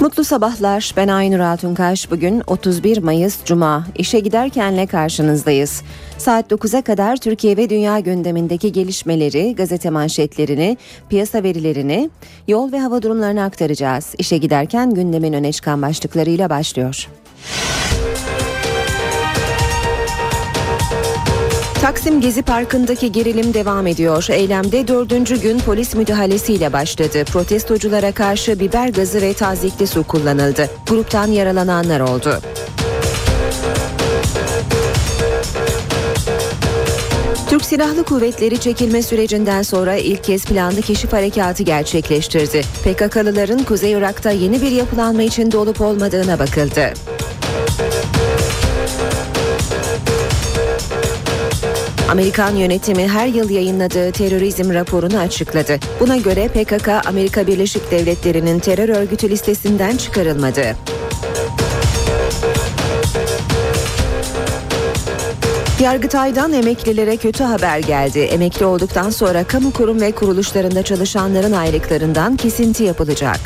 Mutlu sabahlar. Ben Aynur Altunkaş. Bugün 31 Mayıs Cuma. İşe giderkenle karşınızdayız. Saat 9'a kadar Türkiye ve dünya gündemindeki gelişmeleri, gazete manşetlerini, piyasa verilerini, yol ve hava durumlarını aktaracağız. İşe giderken gündemin öne çıkan başlıklarıyla başlıyor. Taksim Gezi Parkı'ndaki gerilim devam ediyor. Eylemde dördüncü gün polis müdahalesiyle başladı. Protestoculara karşı biber gazı ve tazikli su kullanıldı. Gruptan yaralananlar oldu. Türk Silahlı Kuvvetleri çekilme sürecinden sonra ilk kez planlı keşif harekatı gerçekleştirdi. PKK'lıların Kuzey Irak'ta yeni bir yapılanma içinde olup olmadığına bakıldı. Amerikan yönetimi her yıl yayınladığı terörizm raporunu açıkladı. Buna göre PKK Amerika Birleşik Devletleri'nin terör örgütü listesinden çıkarılmadı. Yargıtay'dan emeklilere kötü haber geldi. Emekli olduktan sonra kamu kurum ve kuruluşlarında çalışanların aylıklarından kesinti yapılacak.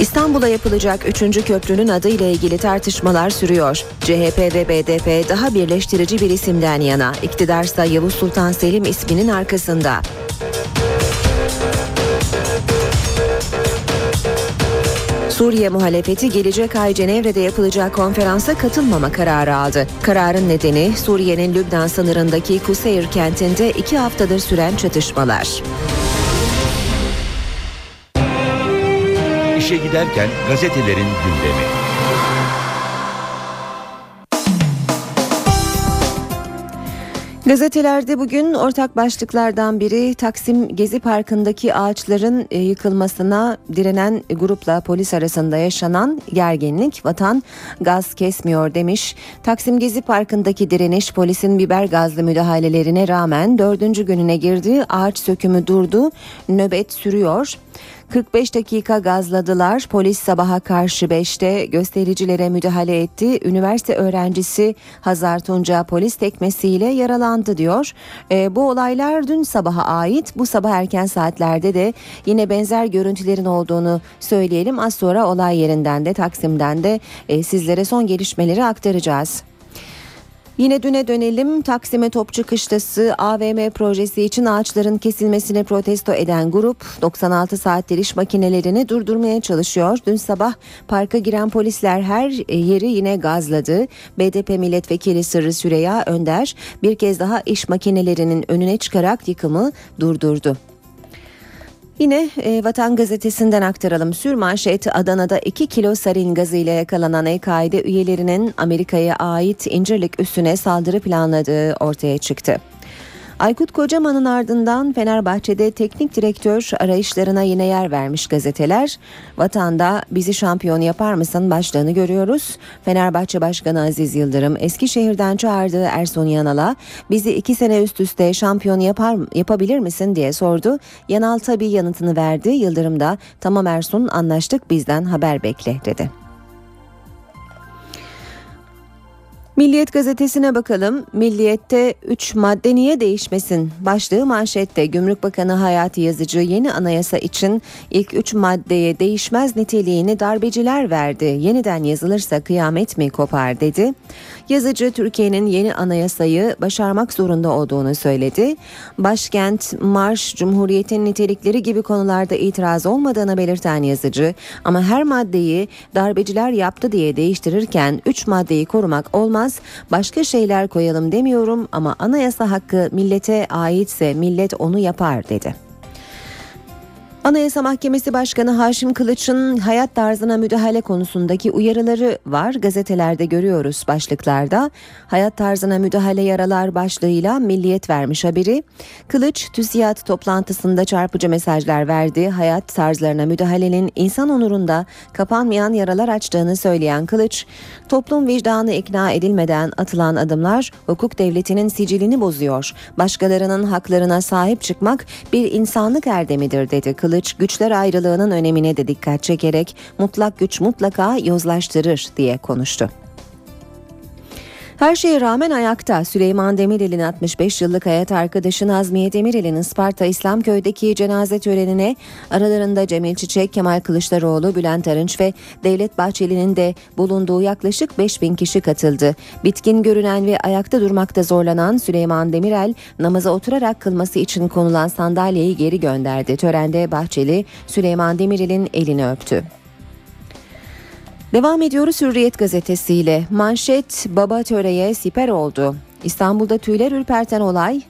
İstanbul'a yapılacak 3. köprünün adı ile ilgili tartışmalar sürüyor. CHP ve BDP daha birleştirici bir isimden yana. İktidarsa Yavuz Sultan Selim isminin arkasında. Suriye muhalefeti gelecek ay Cenevre'de yapılacak konferansa katılmama kararı aldı. Kararın nedeni Suriye'nin Lübnan sınırındaki Kuseyir kentinde iki haftadır süren çatışmalar. İşe Giderken gazetelerin gündemi. Gazetelerde bugün ortak başlıklardan biri Taksim Gezi Parkı'ndaki ağaçların e, yıkılmasına direnen grupla polis arasında yaşanan gerginlik vatan gaz kesmiyor demiş. Taksim Gezi Parkı'ndaki direniş polisin biber gazlı müdahalelerine rağmen dördüncü gününe girdi. Ağaç sökümü durdu. Nöbet sürüyor. 45 dakika gazladılar. Polis sabaha karşı 5'te göstericilere müdahale etti. Üniversite öğrencisi Hazar Tunca polis tekmesiyle yaralandı diyor. E, bu olaylar dün sabaha ait. Bu sabah erken saatlerde de yine benzer görüntülerin olduğunu söyleyelim. Az sonra olay yerinden de Taksim'den de e, sizlere son gelişmeleri aktaracağız. Yine düne dönelim. Taksim'e Topçu Kışlası AVM projesi için ağaçların kesilmesini protesto eden grup 96 saattir iş makinelerini durdurmaya çalışıyor. Dün sabah parka giren polisler her yeri yine gazladı. BDP milletvekili Sırrı Süreya Önder bir kez daha iş makinelerinin önüne çıkarak yıkımı durdurdu. Yine e, Vatan Gazetesi'nden aktaralım. Sür manşet Adana'da 2 kilo sarin gazıyla yakalanan EKİ'de üyelerinin Amerika'ya ait İncirlik üssüne saldırı planladığı ortaya çıktı. Aykut Kocaman'ın ardından Fenerbahçe'de teknik direktör arayışlarına yine yer vermiş gazeteler. Vatanda bizi şampiyon yapar mısın başlığını görüyoruz. Fenerbahçe Başkanı Aziz Yıldırım Eskişehir'den çağırdığı Erson Yanal'a bizi iki sene üst üste şampiyon yapar yapabilir misin diye sordu. Yanal tabii yanıtını verdi. Yıldırım da tamam Ersun anlaştık bizden haber bekle dedi. Milliyet gazetesine bakalım. Milliyet'te 3 madde niye değişmesin? Başlığı manşette Gümrük Bakanı Hayati Yazıcı yeni anayasa için ilk 3 maddeye değişmez niteliğini darbeciler verdi. Yeniden yazılırsa kıyamet mi kopar dedi. Yazıcı Türkiye'nin yeni anayasayı başarmak zorunda olduğunu söyledi. Başkent, marş, cumhuriyetin nitelikleri gibi konularda itiraz olmadığını belirten yazıcı ama her maddeyi darbeciler yaptı diye değiştirirken 3 maddeyi korumak olmaz. Başka şeyler koyalım demiyorum ama anayasa hakkı millete aitse millet onu yapar dedi. Anayasa Mahkemesi Başkanı Haşim Kılıç'ın hayat tarzına müdahale konusundaki uyarıları var. Gazetelerde görüyoruz başlıklarda. Hayat tarzına müdahale yaralar başlığıyla Milliyet vermiş haberi. Kılıç TÜSİAD toplantısında çarpıcı mesajlar verdi. Hayat tarzlarına müdahalenin insan onurunda kapanmayan yaralar açtığını söyleyen Kılıç, toplum vicdanı ikna edilmeden atılan adımlar hukuk devletinin sicilini bozuyor. Başkalarının haklarına sahip çıkmak bir insanlık erdemidir dedi Kılıç. Kılıç güçler ayrılığının önemine de dikkat çekerek mutlak güç mutlaka yozlaştırır diye konuştu. Her şeye rağmen ayakta Süleyman Demirel'in 65 yıllık hayat arkadaşı Nazmiye Demirel'in Isparta İslamköy'deki cenaze törenine aralarında Cemil Çiçek, Kemal Kılıçdaroğlu, Bülent Arınç ve Devlet Bahçeli'nin de bulunduğu yaklaşık 5000 kişi katıldı. Bitkin görünen ve ayakta durmakta zorlanan Süleyman Demirel namaza oturarak kılması için konulan sandalyeyi geri gönderdi. Törende Bahçeli Süleyman Demirel'in elini öptü. Devam ediyoruz Hürriyet gazetesiyle. Manşet baba töreye siper oldu. İstanbul'da tüyler ürperten olay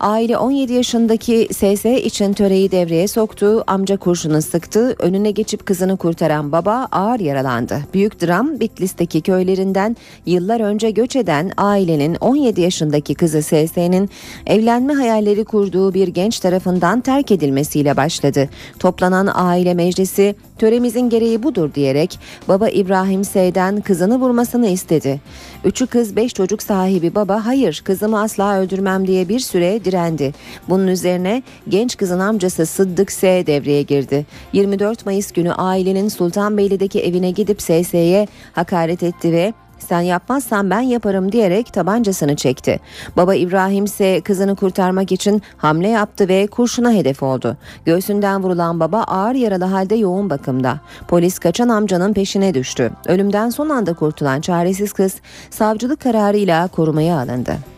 Aile 17 yaşındaki SS için töreyi devreye soktu, amca kurşunu sıktı, önüne geçip kızını kurtaran baba ağır yaralandı. Büyük dram Bitlis'teki köylerinden yıllar önce göç eden ailenin 17 yaşındaki kızı SS'nin evlenme hayalleri kurduğu bir genç tarafından terk edilmesiyle başladı. Toplanan aile meclisi töremizin gereği budur diyerek baba İbrahim S'den kızını vurmasını istedi. Üçü kız beş çocuk sahibi baba hayır kızımı asla öldürmem diye bir süre direndi. Bunun üzerine genç kızın amcası Sıddık S devreye girdi. 24 Mayıs günü ailenin Sultanbeyli'deki evine gidip SS'ye hakaret etti ve sen yapmazsan ben yaparım diyerek tabancasını çekti. Baba İbrahim ise kızını kurtarmak için hamle yaptı ve kurşuna hedef oldu. Göğsünden vurulan baba ağır yaralı halde yoğun bakımda. Polis kaçan amcanın peşine düştü. Ölümden son anda kurtulan çaresiz kız savcılık kararıyla korumaya alındı.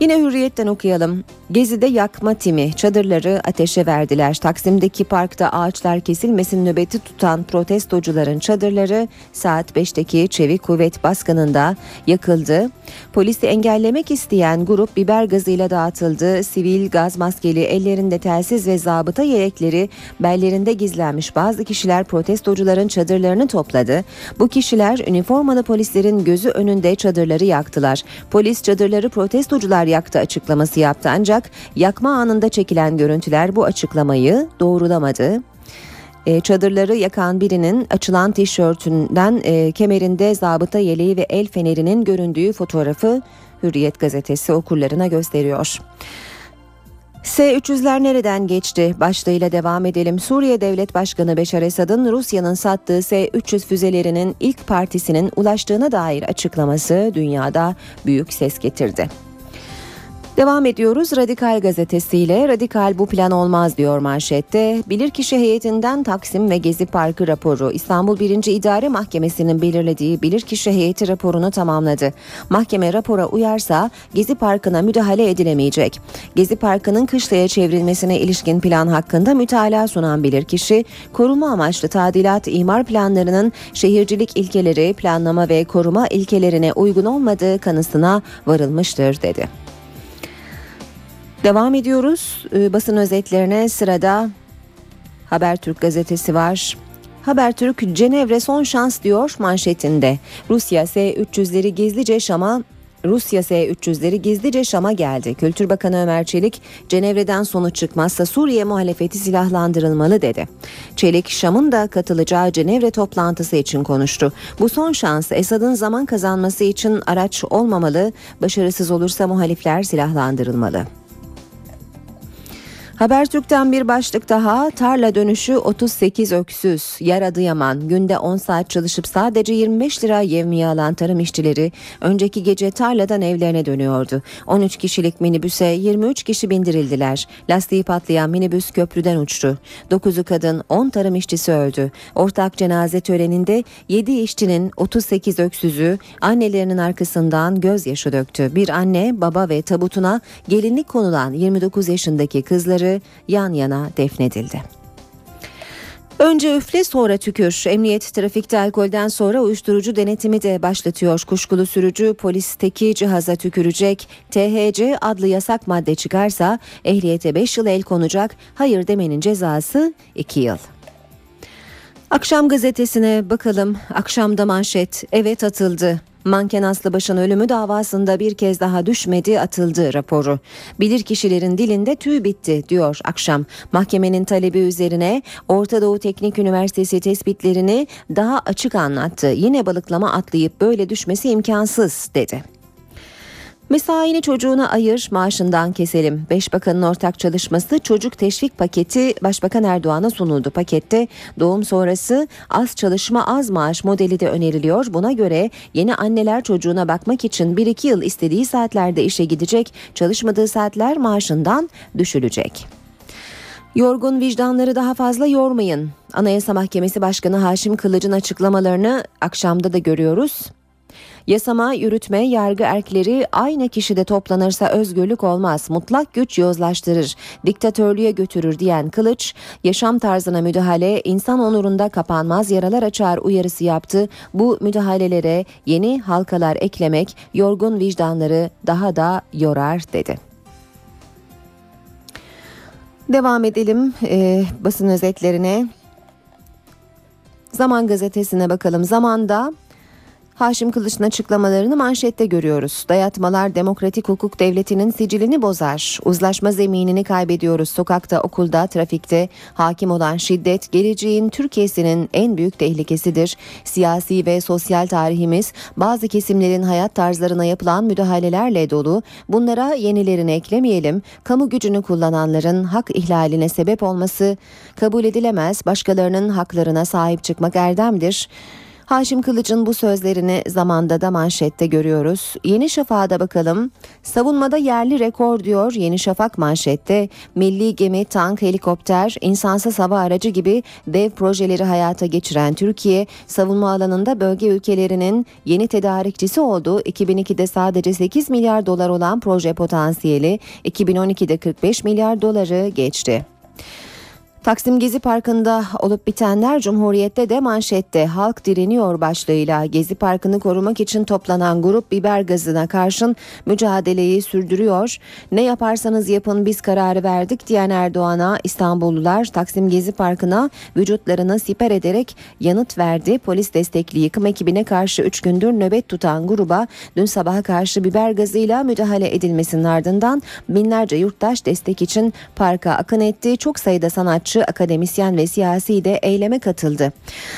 Yine hürriyetten okuyalım. Gezi'de yakma timi çadırları ateşe verdiler. Taksim'deki parkta ağaçlar kesilmesin nöbeti tutan protestocuların çadırları saat 5'teki çevik kuvvet baskınında yakıldı. Polisi engellemek isteyen grup biber gazıyla dağıtıldı. Sivil gaz maskeli ellerinde telsiz ve zabıta yelekleri bellerinde gizlenmiş bazı kişiler protestocuların çadırlarını topladı. Bu kişiler üniformalı polislerin gözü önünde çadırları yaktılar. Polis çadırları protestocular yaktı açıklaması yaptı ancak yakma anında çekilen görüntüler bu açıklamayı doğrulamadı. E, çadırları yakan birinin açılan tişörtünden e, kemerinde zabıta yeleği ve el fenerinin göründüğü fotoğrafı Hürriyet gazetesi okurlarına gösteriyor. S-300'ler nereden geçti? Başlığıyla devam edelim. Suriye Devlet Başkanı Beşar Esad'ın Rusya'nın sattığı S-300 füzelerinin ilk partisinin ulaştığına dair açıklaması dünyada büyük ses getirdi. Devam ediyoruz Radikal gazetesiyle. Radikal bu plan olmaz diyor manşette. Bilirkişi heyetinden Taksim ve Gezi Parkı raporu İstanbul 1. İdare Mahkemesi'nin belirlediği bilirkişi heyeti raporunu tamamladı. Mahkeme rapora uyarsa Gezi Parkı'na müdahale edilemeyecek. Gezi Parkı'nın kışlaya çevrilmesine ilişkin plan hakkında mütalaa sunan bilirkişi, koruma amaçlı tadilat imar planlarının şehircilik ilkeleri, planlama ve koruma ilkelerine uygun olmadığı kanısına varılmıştır dedi. Devam ediyoruz. Ee, basın özetlerine sırada Habertürk gazetesi var. Habertürk Cenevre son şans diyor manşetinde. Rusya S-300'leri gizlice Şam'a Rusya S-300'leri gizlice Şam'a geldi. Kültür Bakanı Ömer Çelik, Cenevre'den sonuç çıkmazsa Suriye muhalefeti silahlandırılmalı dedi. Çelik, Şam'ın da katılacağı Cenevre toplantısı için konuştu. Bu son şans Esad'ın zaman kazanması için araç olmamalı, başarısız olursa muhalifler silahlandırılmalı. Habertürk'ten bir başlık daha tarla dönüşü 38 öksüz yer Adıyaman günde 10 saat çalışıp sadece 25 lira yevmiye alan tarım işçileri önceki gece tarladan evlerine dönüyordu. 13 kişilik minibüse 23 kişi bindirildiler. Lastiği patlayan minibüs köprüden uçtu. 9'u kadın 10 tarım işçisi öldü. Ortak cenaze töreninde 7 işçinin 38 öksüzü annelerinin arkasından gözyaşı döktü. Bir anne baba ve tabutuna gelinlik konulan 29 yaşındaki kızları yan yana defnedildi. Önce üfle sonra tükür. Emniyet trafikte alkolden sonra uyuşturucu denetimi de başlatıyor. Kuşkulu sürücü polisteki cihaza tükürecek. THC adlı yasak madde çıkarsa ehliyete 5 yıl el konacak. Hayır demenin cezası 2 yıl. Akşam gazetesine bakalım. Akşamda manşet evet atıldı. Manken Aslıbaş'ın ölümü davasında bir kez daha düşmedi atıldı raporu. Bilir kişilerin dilinde tüy bitti diyor akşam. Mahkemenin talebi üzerine Orta Doğu Teknik Üniversitesi tespitlerini daha açık anlattı. Yine balıklama atlayıp böyle düşmesi imkansız dedi. Mesaini çocuğuna ayır, maaşından keselim. Beş bakanın ortak çalışması çocuk teşvik paketi Başbakan Erdoğan'a sunuldu. Pakette doğum sonrası az çalışma az maaş modeli de öneriliyor. Buna göre yeni anneler çocuğuna bakmak için 1-2 yıl istediği saatlerde işe gidecek, çalışmadığı saatler maaşından düşülecek. Yorgun vicdanları daha fazla yormayın. Anayasa Mahkemesi Başkanı Haşim Kılıç'ın açıklamalarını akşamda da görüyoruz. Yasama, yürütme, yargı erkleri aynı kişide toplanırsa özgürlük olmaz. Mutlak güç yozlaştırır, diktatörlüğe götürür diyen Kılıç, yaşam tarzına müdahale insan onurunda kapanmaz yaralar açar uyarısı yaptı. Bu müdahalelere yeni halkalar eklemek yorgun vicdanları daha da yorar dedi. Devam edelim e, basın özetlerine. Zaman gazetesine bakalım. Zamanda Haşim Kılıç'ın açıklamalarını manşette görüyoruz. Dayatmalar demokratik hukuk devletinin sicilini bozar. Uzlaşma zeminini kaybediyoruz. Sokakta, okulda, trafikte hakim olan şiddet geleceğin Türkiye'sinin en büyük tehlikesidir. Siyasi ve sosyal tarihimiz bazı kesimlerin hayat tarzlarına yapılan müdahalelerle dolu. Bunlara yenilerini eklemeyelim. Kamu gücünü kullananların hak ihlaline sebep olması kabul edilemez. Başkalarının haklarına sahip çıkmak erdemdir. Haşim Kılıç'ın bu sözlerini zamanda da manşette görüyoruz. Yeni Şafak'a bakalım. Savunmada yerli rekor diyor Yeni Şafak manşette. Milli gemi, tank, helikopter, insansız hava aracı gibi dev projeleri hayata geçiren Türkiye, savunma alanında bölge ülkelerinin yeni tedarikçisi oldu. 2002'de sadece 8 milyar dolar olan proje potansiyeli 2012'de 45 milyar doları geçti. Taksim Gezi Parkı'nda olup bitenler Cumhuriyet'te de manşette halk direniyor başlığıyla Gezi Parkı'nı korumak için toplanan grup biber gazına karşın mücadeleyi sürdürüyor. Ne yaparsanız yapın biz kararı verdik diyen Erdoğan'a İstanbullular Taksim Gezi Parkı'na vücutlarını siper ederek yanıt verdi. Polis destekli yıkım ekibine karşı 3 gündür nöbet tutan gruba dün sabaha karşı biber gazıyla müdahale edilmesinin ardından binlerce yurttaş destek için parka akın etti. Çok sayıda sanatçı sanatçı, akademisyen ve siyasi de eyleme katıldı.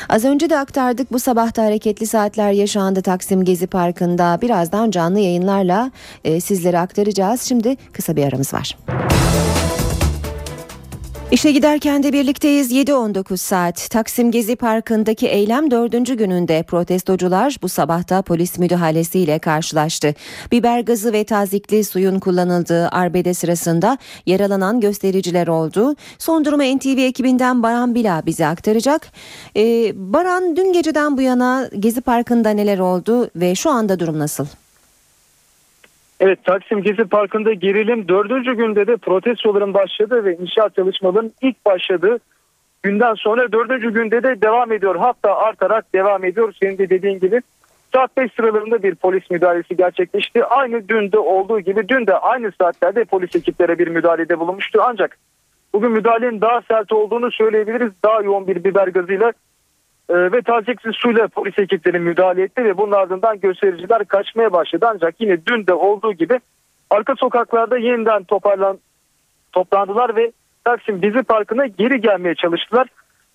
Az önce de aktardık bu sabahta hareketli saatler yaşandı Taksim Gezi Parkı'nda. Birazdan canlı yayınlarla e, sizlere aktaracağız. Şimdi kısa bir aramız var. İşe giderken de birlikteyiz 7-19 saat. Taksim Gezi Parkı'ndaki eylem dördüncü gününde protestocular bu sabahta polis müdahalesiyle karşılaştı. Biber gazı ve tazikli suyun kullanıldığı arbede sırasında yaralanan göstericiler oldu. Son durumu NTV ekibinden Baran Bila bize aktaracak. Ee, Baran dün geceden bu yana Gezi Parkı'nda neler oldu ve şu anda durum nasıl? Evet Taksim Gezi Parkı'nda gerilim dördüncü günde de protestoların başladığı ve inşaat çalışmalarının ilk başladığı günden sonra dördüncü günde de devam ediyor. Hatta artarak devam ediyor. Senin de dediğin gibi saat 5 sıralarında bir polis müdahalesi gerçekleşti. Aynı dün de olduğu gibi dün de aynı saatlerde polis ekiplere bir müdahalede bulunmuştu. Ancak bugün müdahalenin daha sert olduğunu söyleyebiliriz. Daha yoğun bir biber gazıyla ee, ve tazeksiz suyla polis ekipleri müdahale etti ve bunun ardından göstericiler kaçmaya başladı. Ancak yine dün de olduğu gibi arka sokaklarda yeniden toparlan toplandılar ve Taksim Dizi Parkı'na geri gelmeye çalıştılar.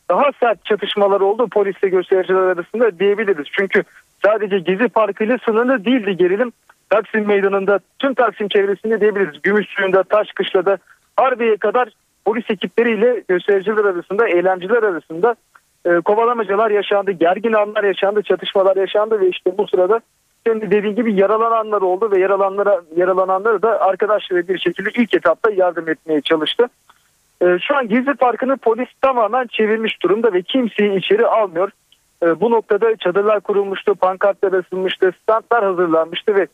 Daha sert çatışmalar oldu polisle göstericiler arasında diyebiliriz. Çünkü sadece Gezi Parkı ile sınırlı değildi gerilim. Taksim Meydanı'nda tüm Taksim çevresinde diyebiliriz. Gümüşsuyu'nda, Taşkışla'da, Harbiye'ye kadar polis ekipleriyle göstericiler arasında, eğlenceler arasında e, kovalamacalar yaşandı, gergin anlar yaşandı, çatışmalar yaşandı ve işte bu sırada şimdi dediğim gibi yaralananlar oldu ve yaralananlara yaralananları da arkadaşları bir şekilde ilk etapta yardım etmeye çalıştı. E, şu an Gizli Parkı'nı polis tamamen çevirmiş durumda ve kimseyi içeri almıyor. E, bu noktada çadırlar kurulmuştu, pankartlar asılmıştı, standlar hazırlanmıştı ve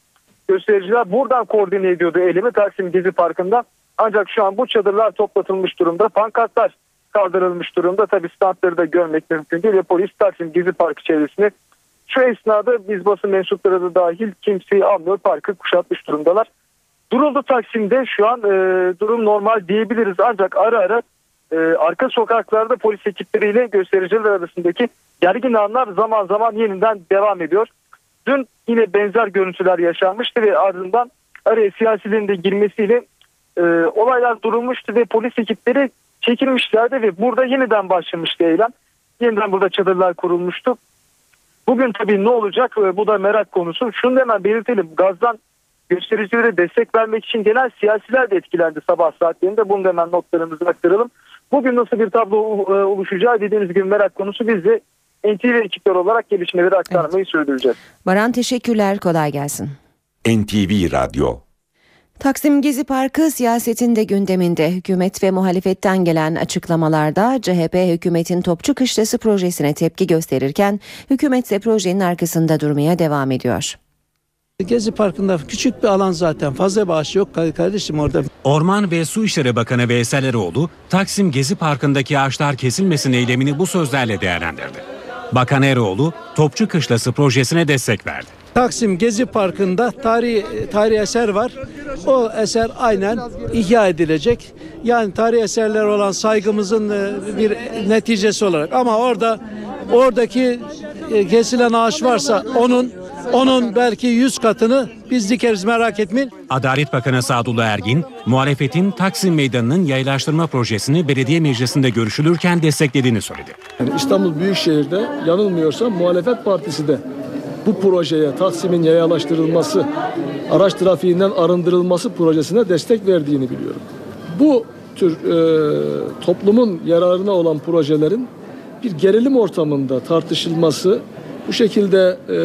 göstericiler buradan koordine ediyordu elimi Taksim Gezi Parkı'nda. Ancak şu an bu çadırlar toplatılmış durumda. Pankartlar kaldırılmış durumda. Tabi standları da görmek mümkün değil ve polis Taksim Gezi Parkı çevresini şu esnada biz basın mensupları da dahil kimseyi almıyor parkı kuşatmış durumdalar. Duruldu Taksim'de şu an e, durum normal diyebiliriz ancak ara ara e, arka sokaklarda polis ekipleriyle göstericiler arasındaki gergin anlar zaman zaman yeniden devam ediyor. Dün yine benzer görüntüler yaşanmıştı ve ardından araya siyasilerin de girmesiyle e, olaylar durulmuştu ve polis ekipleri çekilmişlerdi ve burada yeniden başlamıştı eylem. Yeniden burada çadırlar kurulmuştu. Bugün tabii ne olacak e, bu da merak konusu. Şunu da hemen belirtelim gazdan göstericilere destek vermek için genel siyasiler de etkilendi sabah saatlerinde. Bunu da hemen notlarımızı aktaralım. Bugün nasıl bir tablo e, oluşacağı dediğimiz gibi merak konusu biz de NTV ekipler olarak gelişmeleri aktarmayı evet. sürdüreceğiz. Baran teşekkürler kolay gelsin. NTV Radyo Taksim Gezi Parkı siyasetin de gündeminde hükümet ve muhalefetten gelen açıklamalarda CHP hükümetin Topçu Kışlası projesine tepki gösterirken hükümet ise projenin arkasında durmaya devam ediyor. Gezi Parkı'nda küçük bir alan zaten fazla bağış yok kardeşim orada. Orman ve Su İşleri Bakanı Veysel Eroğlu Taksim Gezi Parkı'ndaki ağaçlar kesilmesin eylemini bu sözlerle değerlendirdi. Bakan Eroğlu Topçu Kışlası projesine destek verdi. Taksim Gezi Parkı'nda tarihi, tarihi eser var. O eser aynen ihya edilecek. Yani tarihi eserler olan saygımızın bir neticesi olarak. Ama orada oradaki kesilen ağaç varsa onun onun belki yüz katını biz dikeriz merak etmeyin. Adalet Bakanı Sadullah Ergin, muhalefetin Taksim Meydanı'nın yaylaştırma projesini belediye meclisinde görüşülürken desteklediğini söyledi. Yani İstanbul Büyükşehir'de yanılmıyorsam muhalefet partisi de bu projeye Taksim'in yayalaştırılması, araç trafiğinden arındırılması projesine destek verdiğini biliyorum. Bu tür e, toplumun yararına olan projelerin bir gerilim ortamında tartışılması, bu şekilde e,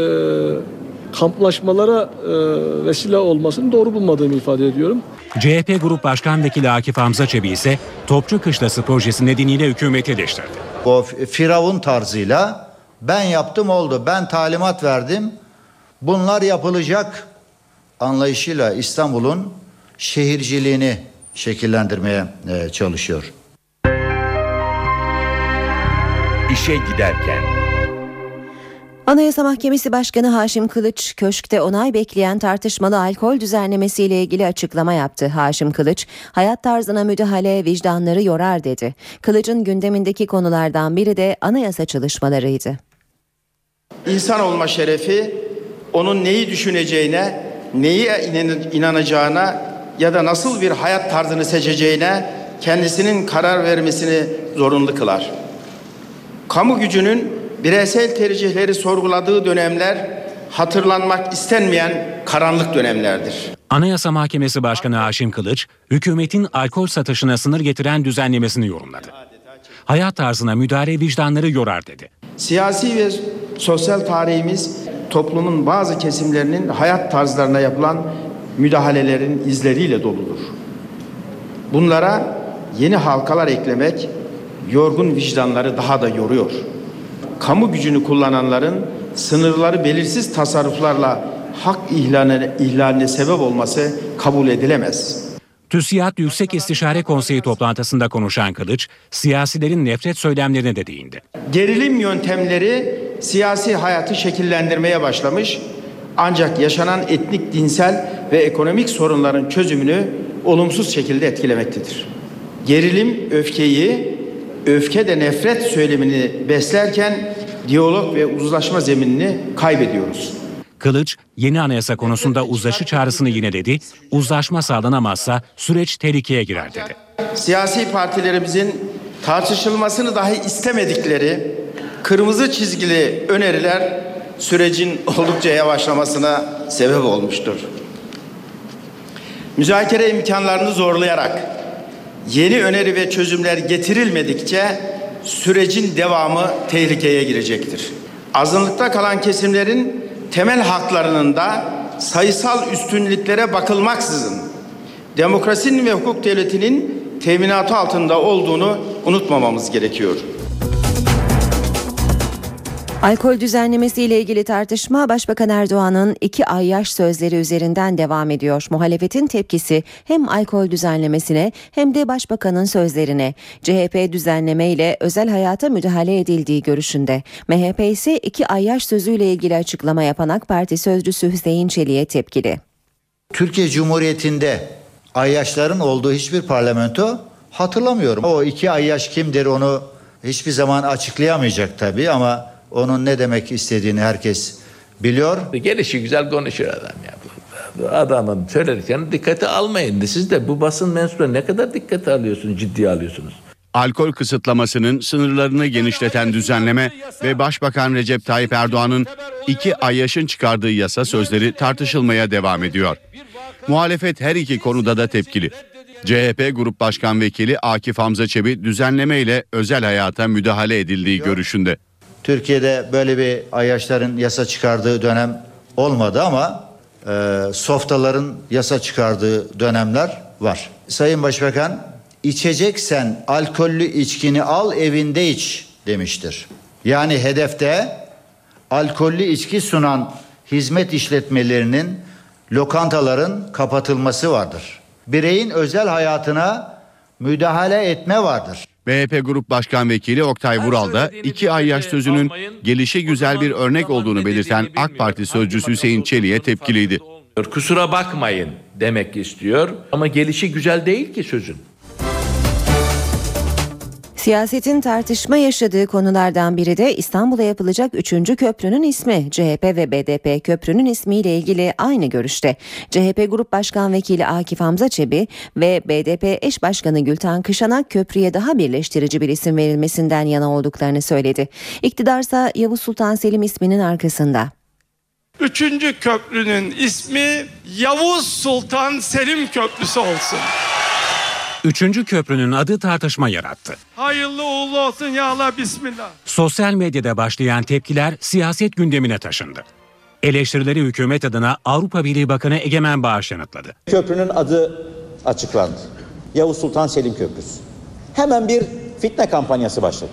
kamplaşmalara e, vesile olmasını doğru bulmadığımı ifade ediyorum. CHP Grup Başkan Vekili Akif Hamza Çebi ise Topçu Kışlası projesi nedeniyle hükümeti eleştirdi. O firavun tarzıyla ben yaptım oldu, ben talimat verdim, bunlar yapılacak anlayışıyla İstanbul'un şehirciliğini şekillendirmeye çalışıyor. İşe giderken Anayasa Mahkemesi Başkanı Haşim Kılıç, köşkte onay bekleyen tartışmalı alkol düzenlemesiyle ilgili açıklama yaptı. Haşim Kılıç, hayat tarzına müdahale vicdanları yorar dedi. Kılıç'ın gündemindeki konulardan biri de anayasa çalışmalarıydı. İnsan olma şerefi, onun neyi düşüneceğine, neyi inanacağına ya da nasıl bir hayat tarzını seçeceğine kendisinin karar vermesini zorunlu kılar. Kamu gücünün bireysel tercihleri sorguladığı dönemler hatırlanmak istenmeyen karanlık dönemlerdir. Anayasa Mahkemesi Başkanı Haşim Kılıç, hükümetin alkol satışına sınır getiren düzenlemesini yorumladı. Hayat tarzına müdahale vicdanları yorar dedi. Siyasi ve sosyal tarihimiz toplumun bazı kesimlerinin hayat tarzlarına yapılan müdahalelerin izleriyle doludur. Bunlara yeni halkalar eklemek yorgun vicdanları daha da yoruyor kamu gücünü kullananların sınırları belirsiz tasarruflarla hak ihlaline, ihlaline sebep olması kabul edilemez. TÜSİAD Yüksek İstişare Konseyi toplantısında konuşan Kılıç, siyasilerin nefret söylemlerine de değindi. Gerilim yöntemleri siyasi hayatı şekillendirmeye başlamış ancak yaşanan etnik, dinsel ve ekonomik sorunların çözümünü olumsuz şekilde etkilemektedir. Gerilim öfkeyi, öfke de nefret söylemini beslerken diyalog ve uzlaşma zeminini kaybediyoruz. Kılıç, yeni anayasa konusunda uzlaşı çağrısını yineledi, uzlaşma sağlanamazsa süreç tehlikeye girer dedi. Siyasi partilerimizin tartışılmasını dahi istemedikleri kırmızı çizgili öneriler sürecin oldukça yavaşlamasına sebep olmuştur. Müzakere imkanlarını zorlayarak yeni öneri ve çözümler getirilmedikçe sürecin devamı tehlikeye girecektir. Azınlıkta kalan kesimlerin temel haklarının da sayısal üstünlüklere bakılmaksızın demokrasinin ve hukuk devletinin teminatı altında olduğunu unutmamamız gerekiyor. Alkol düzenlemesi ile ilgili tartışma Başbakan Erdoğan'ın iki ay yaş sözleri üzerinden devam ediyor. Muhalefetin tepkisi hem alkol düzenlemesine hem de Başbakan'ın sözlerine. CHP düzenleme ile özel hayata müdahale edildiği görüşünde. MHP ise iki ay yaş sözüyle ilgili açıklama yapan AK Parti sözcüsü Hüseyin Çelik'e tepkili. Türkiye Cumhuriyeti'nde ayyaşların olduğu hiçbir parlamento hatırlamıyorum. O iki ayyaş kimdir onu hiçbir zaman açıklayamayacak tabii ama onun ne demek istediğini herkes biliyor. Gelişi güzel konuşuyor adam ya. Adamın söylediklerini dikkate almayın. Siz de bu basın mensupları ne kadar dikkate alıyorsunuz, ciddiye alıyorsunuz. Alkol kısıtlamasının sınırlarını genişleten düzenleme ve Başbakan Recep Tayyip Erdoğan'ın iki ay yaşın çıkardığı yasa sözleri tartışılmaya devam ediyor. Muhalefet her iki konuda da tepkili. CHP Grup Başkan Vekili Akif Hamza Çebi düzenleme ile özel hayata müdahale edildiği görüşünde. Türkiye'de böyle bir ayyaşların yasa çıkardığı dönem olmadı ama e, softaların yasa çıkardığı dönemler var. Sayın Başbakan içeceksen alkollü içkini al evinde iç demiştir. Yani hedefte alkollü içki sunan hizmet işletmelerinin lokantaların kapatılması vardır. Bireyin özel hayatına müdahale etme vardır. MHP Grup Başkan Vekili Oktay Vural da iki ay yaş sözünün gelişi güzel bir örnek olduğunu belirten AK Parti sözcüsü Hüseyin Çelik'e tepkiliydi. Kusura bakmayın demek istiyor ama gelişi güzel değil ki sözün. Siyasetin tartışma yaşadığı konulardan biri de İstanbul'a yapılacak 3. köprünün ismi. CHP ve BDP köprünün ismiyle ilgili aynı görüşte. CHP Grup Başkan Vekili Akif Hamza Çebi ve BDP eş başkanı Gülten Kışanak köprüye daha birleştirici bir isim verilmesinden yana olduklarını söyledi. İktidarsa Yavuz Sultan Selim isminin arkasında. Üçüncü köprünün ismi Yavuz Sultan Selim Köprüsü olsun. Üçüncü köprünün adı tartışma yarattı. Hayırlı uğurlu olsun ya Allah bismillah. Sosyal medyada başlayan tepkiler siyaset gündemine taşındı. Eleştirileri hükümet adına Avrupa Birliği Bakanı Egemen Bağış yanıtladı. Köprünün adı açıklandı. Yavuz Sultan Selim Köprüsü. Hemen bir fitne kampanyası başladı.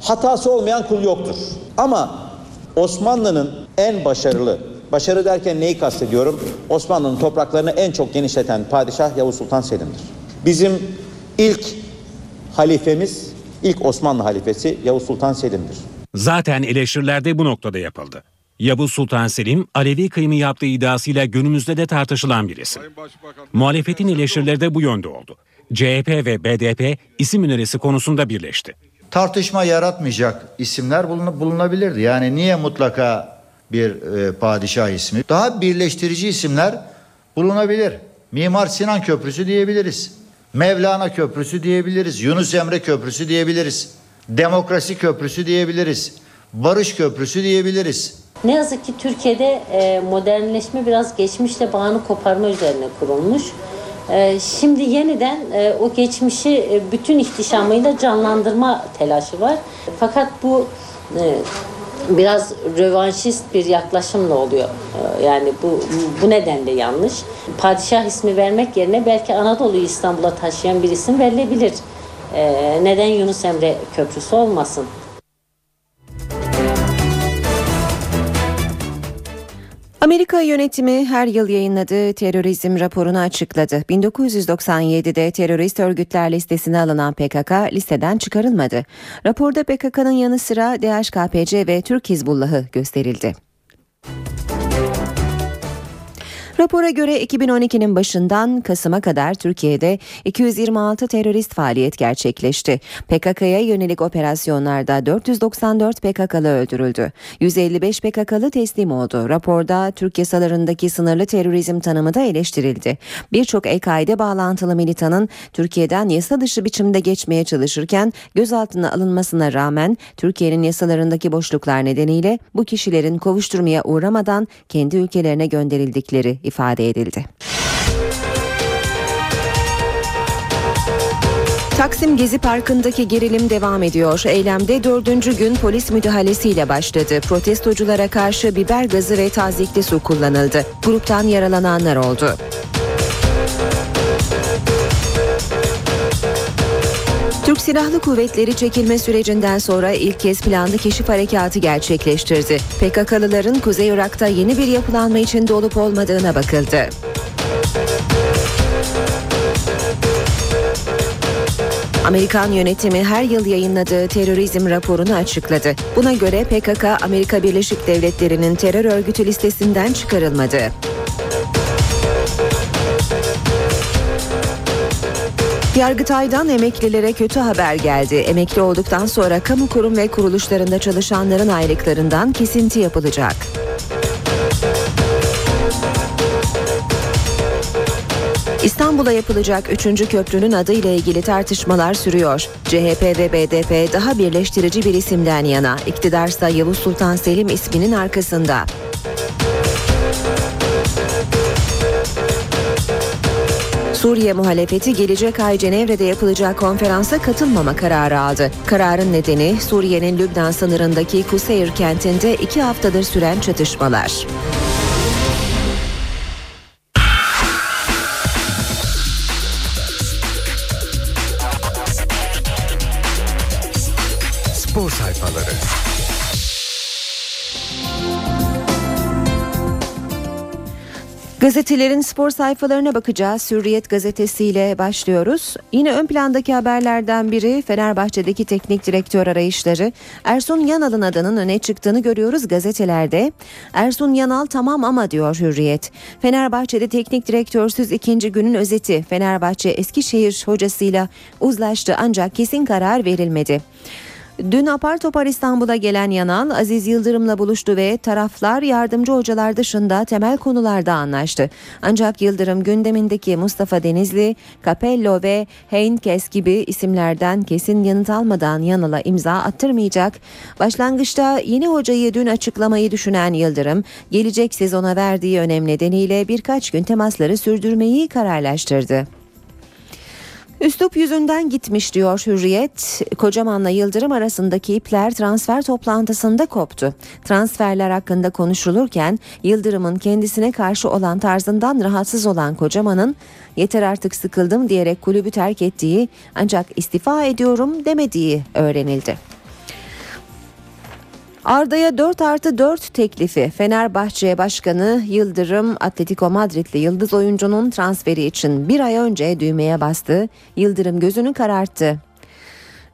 Hatası olmayan kul yoktur. Ama Osmanlı'nın en başarılı, başarı derken neyi kastediyorum? Osmanlı'nın topraklarını en çok genişleten padişah Yavuz Sultan Selim'dir. Bizim ilk halifemiz, ilk Osmanlı halifesi Yavuz Sultan Selim'dir. Zaten eleştiriler de bu noktada yapıldı. Yavuz Sultan Selim, Alevi kıyımı yaptığı iddiasıyla günümüzde de tartışılan bir isim. Muhalefetin eleştirileri de bu yönde oldu. CHP ve BDP isim önerisi konusunda birleşti. Tartışma yaratmayacak isimler bulunabilirdi. Yani niye mutlaka bir e, padişah ismi? Daha birleştirici isimler bulunabilir. Mimar Sinan Köprüsü diyebiliriz. Mevlana Köprüsü diyebiliriz. Yunus Emre Köprüsü diyebiliriz. Demokrasi Köprüsü diyebiliriz. Barış Köprüsü diyebiliriz. Ne yazık ki Türkiye'de e, modernleşme biraz geçmişle bağını koparma üzerine kurulmuş. E, şimdi yeniden e, o geçmişi bütün ihtişamıyla canlandırma telaşı var. Fakat bu biraz rövanşist bir yaklaşımla oluyor. Yani bu bu nedenle yanlış. Padişah ismi vermek yerine belki Anadolu'yu İstanbul'a taşıyan bir isim verilebilir. Neden Yunus Emre Köprüsü olmasın? Amerika yönetimi her yıl yayınladığı terörizm raporunu açıkladı. 1997'de terörist örgütler listesine alınan PKK listeden çıkarılmadı. Raporda PKK'nın yanı sıra DHKPC ve Türk Hizbullah'ı gösterildi. Rapora göre 2012'nin başından Kasım'a kadar Türkiye'de 226 terörist faaliyet gerçekleşti. PKK'ya yönelik operasyonlarda 494 PKK'lı öldürüldü. 155 PKK'lı teslim oldu. Raporda Türk yasalarındaki sınırlı terörizm tanımı da eleştirildi. Birçok EKİ'de bağlantılı militanın Türkiye'den yasa dışı biçimde geçmeye çalışırken gözaltına alınmasına rağmen Türkiye'nin yasalarındaki boşluklar nedeniyle bu kişilerin kovuşturmaya uğramadan kendi ülkelerine gönderildikleri ifade edildi. Taksim Gezi Parkı'ndaki gerilim devam ediyor. Eylemde dördüncü gün polis müdahalesiyle başladı. Protestoculara karşı biber gazı ve tazikli su kullanıldı. Gruptan yaralananlar oldu. Türk Silahlı Kuvvetleri çekilme sürecinden sonra ilk kez planlı keşif harekatı gerçekleştirdi. PKK'lıların Kuzey Irak'ta yeni bir yapılanma içinde olup olmadığına bakıldı. Amerikan yönetimi her yıl yayınladığı terörizm raporunu açıkladı. Buna göre PKK Amerika Birleşik Devletleri'nin terör örgütü listesinden çıkarılmadı. Yargıtay'dan emeklilere kötü haber geldi. Emekli olduktan sonra kamu kurum ve kuruluşlarında çalışanların aylıklarından kesinti yapılacak. İstanbul'a yapılacak 3. köprünün adı ile ilgili tartışmalar sürüyor. CHP ve BDP daha birleştirici bir isimden yana. İktidarsa Yavuz Sultan Selim isminin arkasında. Suriye muhalefeti gelecek ay Cenevre'de yapılacak konferansa katılmama kararı aldı. Kararın nedeni Suriye'nin Lübnan sınırındaki Kuseyir kentinde iki haftadır süren çatışmalar. Gazetelerin spor sayfalarına bakacağız. Hürriyet gazetesiyle başlıyoruz. Yine ön plandaki haberlerden biri Fenerbahçe'deki teknik direktör arayışları. Ersun Yanal'ın adının öne çıktığını görüyoruz gazetelerde. Ersun Yanal tamam ama diyor Hürriyet. Fenerbahçe'de teknik direktörsüz ikinci günün özeti. Fenerbahçe Eskişehir hocasıyla uzlaştı ancak kesin karar verilmedi. Dün apar topar İstanbul'a gelen Yanal Aziz Yıldırım'la buluştu ve taraflar yardımcı hocalar dışında temel konularda anlaştı. Ancak Yıldırım gündemindeki Mustafa Denizli, Capello ve Heinkes gibi isimlerden kesin yanıt almadan Yanal'a imza attırmayacak. Başlangıçta yeni hocayı dün açıklamayı düşünen Yıldırım, gelecek sezona verdiği önem nedeniyle birkaç gün temasları sürdürmeyi kararlaştırdı. Üslup yüzünden gitmiş diyor Hürriyet. Kocaman'la Yıldırım arasındaki ipler transfer toplantısında koptu. Transferler hakkında konuşulurken Yıldırım'ın kendisine karşı olan tarzından rahatsız olan Kocaman'ın yeter artık sıkıldım diyerek kulübü terk ettiği ancak istifa ediyorum demediği öğrenildi. Arda'ya 4 artı 4 teklifi Fenerbahçe Başkanı Yıldırım Atletico Madridli yıldız oyuncunun transferi için bir ay önce düğmeye bastı. Yıldırım gözünü kararttı.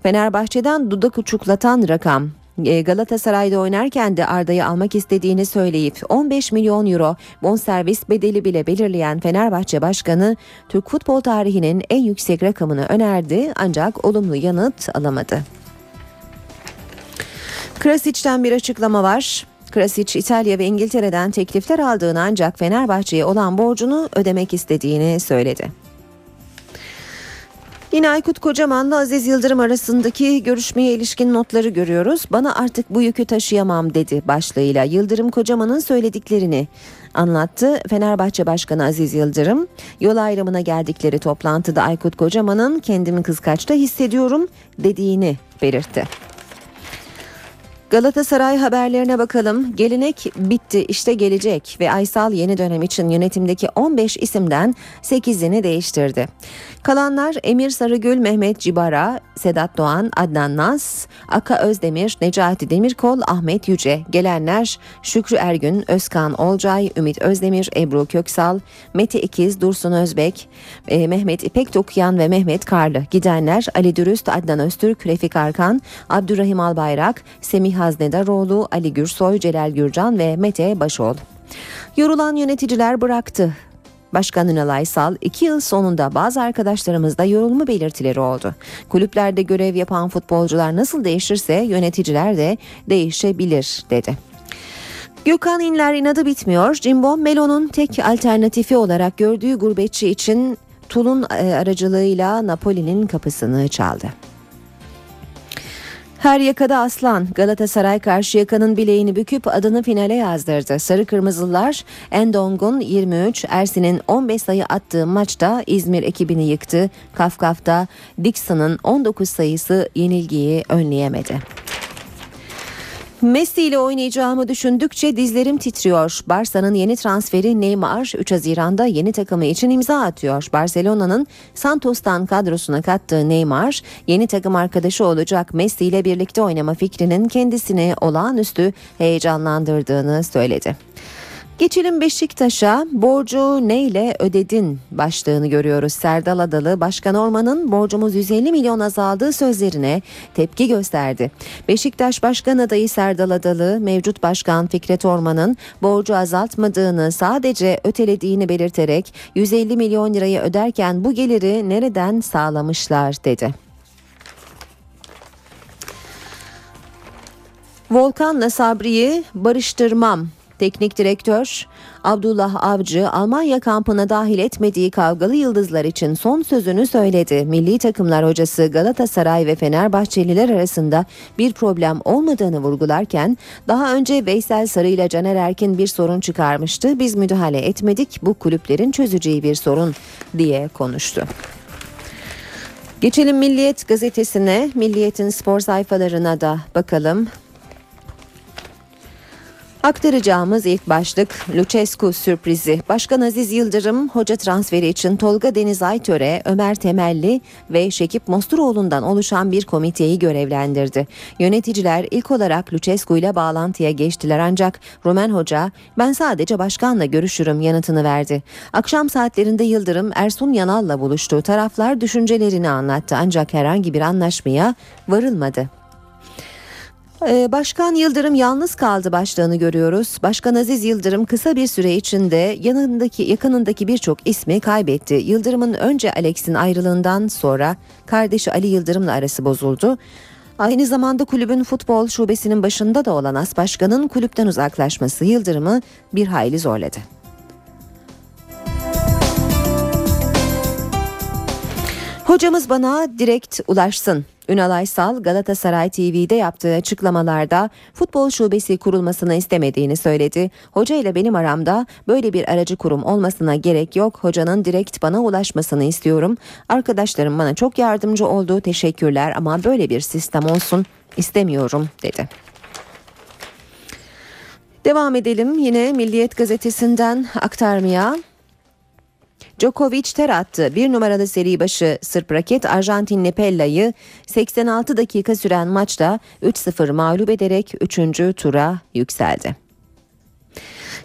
Fenerbahçe'den dudak uçuklatan rakam e, Galatasaray'da oynarken de Arda'yı almak istediğini söyleyip 15 milyon euro bonservis bedeli bile belirleyen Fenerbahçe Başkanı Türk futbol tarihinin en yüksek rakamını önerdi ancak olumlu yanıt alamadı. Krasic'ten bir açıklama var. Krasic İtalya ve İngiltere'den teklifler aldığını ancak Fenerbahçe'ye olan borcunu ödemek istediğini söyledi. Yine Aykut Kocaman'la Aziz Yıldırım arasındaki görüşmeye ilişkin notları görüyoruz. Bana artık bu yükü taşıyamam dedi başlığıyla Yıldırım Kocaman'ın söylediklerini anlattı. Fenerbahçe Başkanı Aziz Yıldırım yol ayrımına geldikleri toplantıda Aykut Kocaman'ın kendimi kıskaçta hissediyorum dediğini belirtti. Galatasaray haberlerine bakalım. Gelenek bitti işte gelecek ve Aysal yeni dönem için yönetimdeki 15 isimden 8'ini değiştirdi. Kalanlar Emir Sarıgül, Mehmet Cibara, Sedat Doğan, Adnan Naz, Aka Özdemir, Necati Demirkol, Ahmet Yüce. Gelenler Şükrü Ergün, Özkan Olcay, Ümit Özdemir, Ebru Köksal, Mete İkiz, Dursun Özbek, e, Mehmet İpek Dokuyan ve Mehmet Karlı. Gidenler Ali Dürüst, Adnan Öztürk, Refik Arkan, Abdurrahim Albayrak, Semih Haznedaroğlu, Ali Gürsoy, Celal Gürcan ve Mete Başoğlu. Yorulan yöneticiler bıraktı. Başkan Ünal Aysal iki yıl sonunda bazı arkadaşlarımızda yorulma belirtileri oldu. Kulüplerde görev yapan futbolcular nasıl değişirse yöneticiler de değişebilir dedi. Gökhan İnler inadı bitmiyor. Jimbo Melo'nun tek alternatifi olarak gördüğü gurbetçi için Tul'un e, aracılığıyla Napoli'nin kapısını çaldı. Her yakada aslan Galatasaray karşı yakanın bileğini büküp adını finale yazdırdı. Sarı Kırmızılar Endong'un 23, Ersin'in 15 sayı attığı maçta İzmir ekibini yıktı. Kafkaf'ta Dixon'ın 19 sayısı yenilgiyi önleyemedi. Messi ile oynayacağımı düşündükçe dizlerim titriyor. Barça'nın yeni transferi Neymar 3 Haziran'da yeni takımı için imza atıyor. Barcelona'nın Santos'tan kadrosuna kattığı Neymar yeni takım arkadaşı olacak Messi ile birlikte oynama fikrinin kendisini olağanüstü heyecanlandırdığını söyledi. Geçelim Beşiktaş'a borcu neyle ödedin başlığını görüyoruz. Serdal Adalı Başkan Orman'ın borcumuz 150 milyon azaldığı sözlerine tepki gösterdi. Beşiktaş Başkan adayı Serdal Adalı mevcut başkan Fikret Orman'ın borcu azaltmadığını sadece ötelediğini belirterek 150 milyon lirayı öderken bu geliri nereden sağlamışlar dedi. Volkan'la Sabri'yi barıştırmam Teknik direktör Abdullah Avcı Almanya kampına dahil etmediği kavgalı yıldızlar için son sözünü söyledi. Milli takımlar hocası Galatasaray ve Fenerbahçeliler arasında bir problem olmadığını vurgularken daha önce Veysel Sarı ile Caner Erkin bir sorun çıkarmıştı. Biz müdahale etmedik bu kulüplerin çözeceği bir sorun diye konuştu. Geçelim Milliyet gazetesine, Milliyet'in spor sayfalarına da bakalım. Aktaracağımız ilk başlık Lucescu sürprizi. Başkan Aziz Yıldırım hoca transferi için Tolga Deniz Aytöre, Ömer Temelli ve Şekip Mosturoğlu'ndan oluşan bir komiteyi görevlendirdi. Yöneticiler ilk olarak Lucescu ile bağlantıya geçtiler ancak Roman Hoca ben sadece başkanla görüşürüm yanıtını verdi. Akşam saatlerinde Yıldırım Ersun Yanal'la buluştu. Taraflar düşüncelerini anlattı ancak herhangi bir anlaşmaya varılmadı. Ee, Başkan Yıldırım yalnız kaldı başlığını görüyoruz. Başkan Aziz Yıldırım kısa bir süre içinde yanındaki yakınındaki birçok ismi kaybetti. Yıldırım'ın önce Alex'in ayrılığından sonra kardeşi Ali Yıldırım'la arası bozuldu. Aynı zamanda kulübün futbol şubesinin başında da olan As Başkan'ın kulüpten uzaklaşması Yıldırım'ı bir hayli zorladı. Hocamız bana direkt ulaşsın. Ünal Aysal Galatasaray TV'de yaptığı açıklamalarda futbol şubesi kurulmasını istemediğini söyledi. Hoca ile benim aramda böyle bir aracı kurum olmasına gerek yok. Hocanın direkt bana ulaşmasını istiyorum. Arkadaşlarım bana çok yardımcı oldu. Teşekkürler ama böyle bir sistem olsun istemiyorum dedi. Devam edelim yine Milliyet gazetesinden aktarmaya. Djokovic ter attı. Bir numaralı seri başı Sırp raket Arjantinli Pella'yı 86 dakika süren maçta 3-0 mağlup ederek 3. tura yükseldi.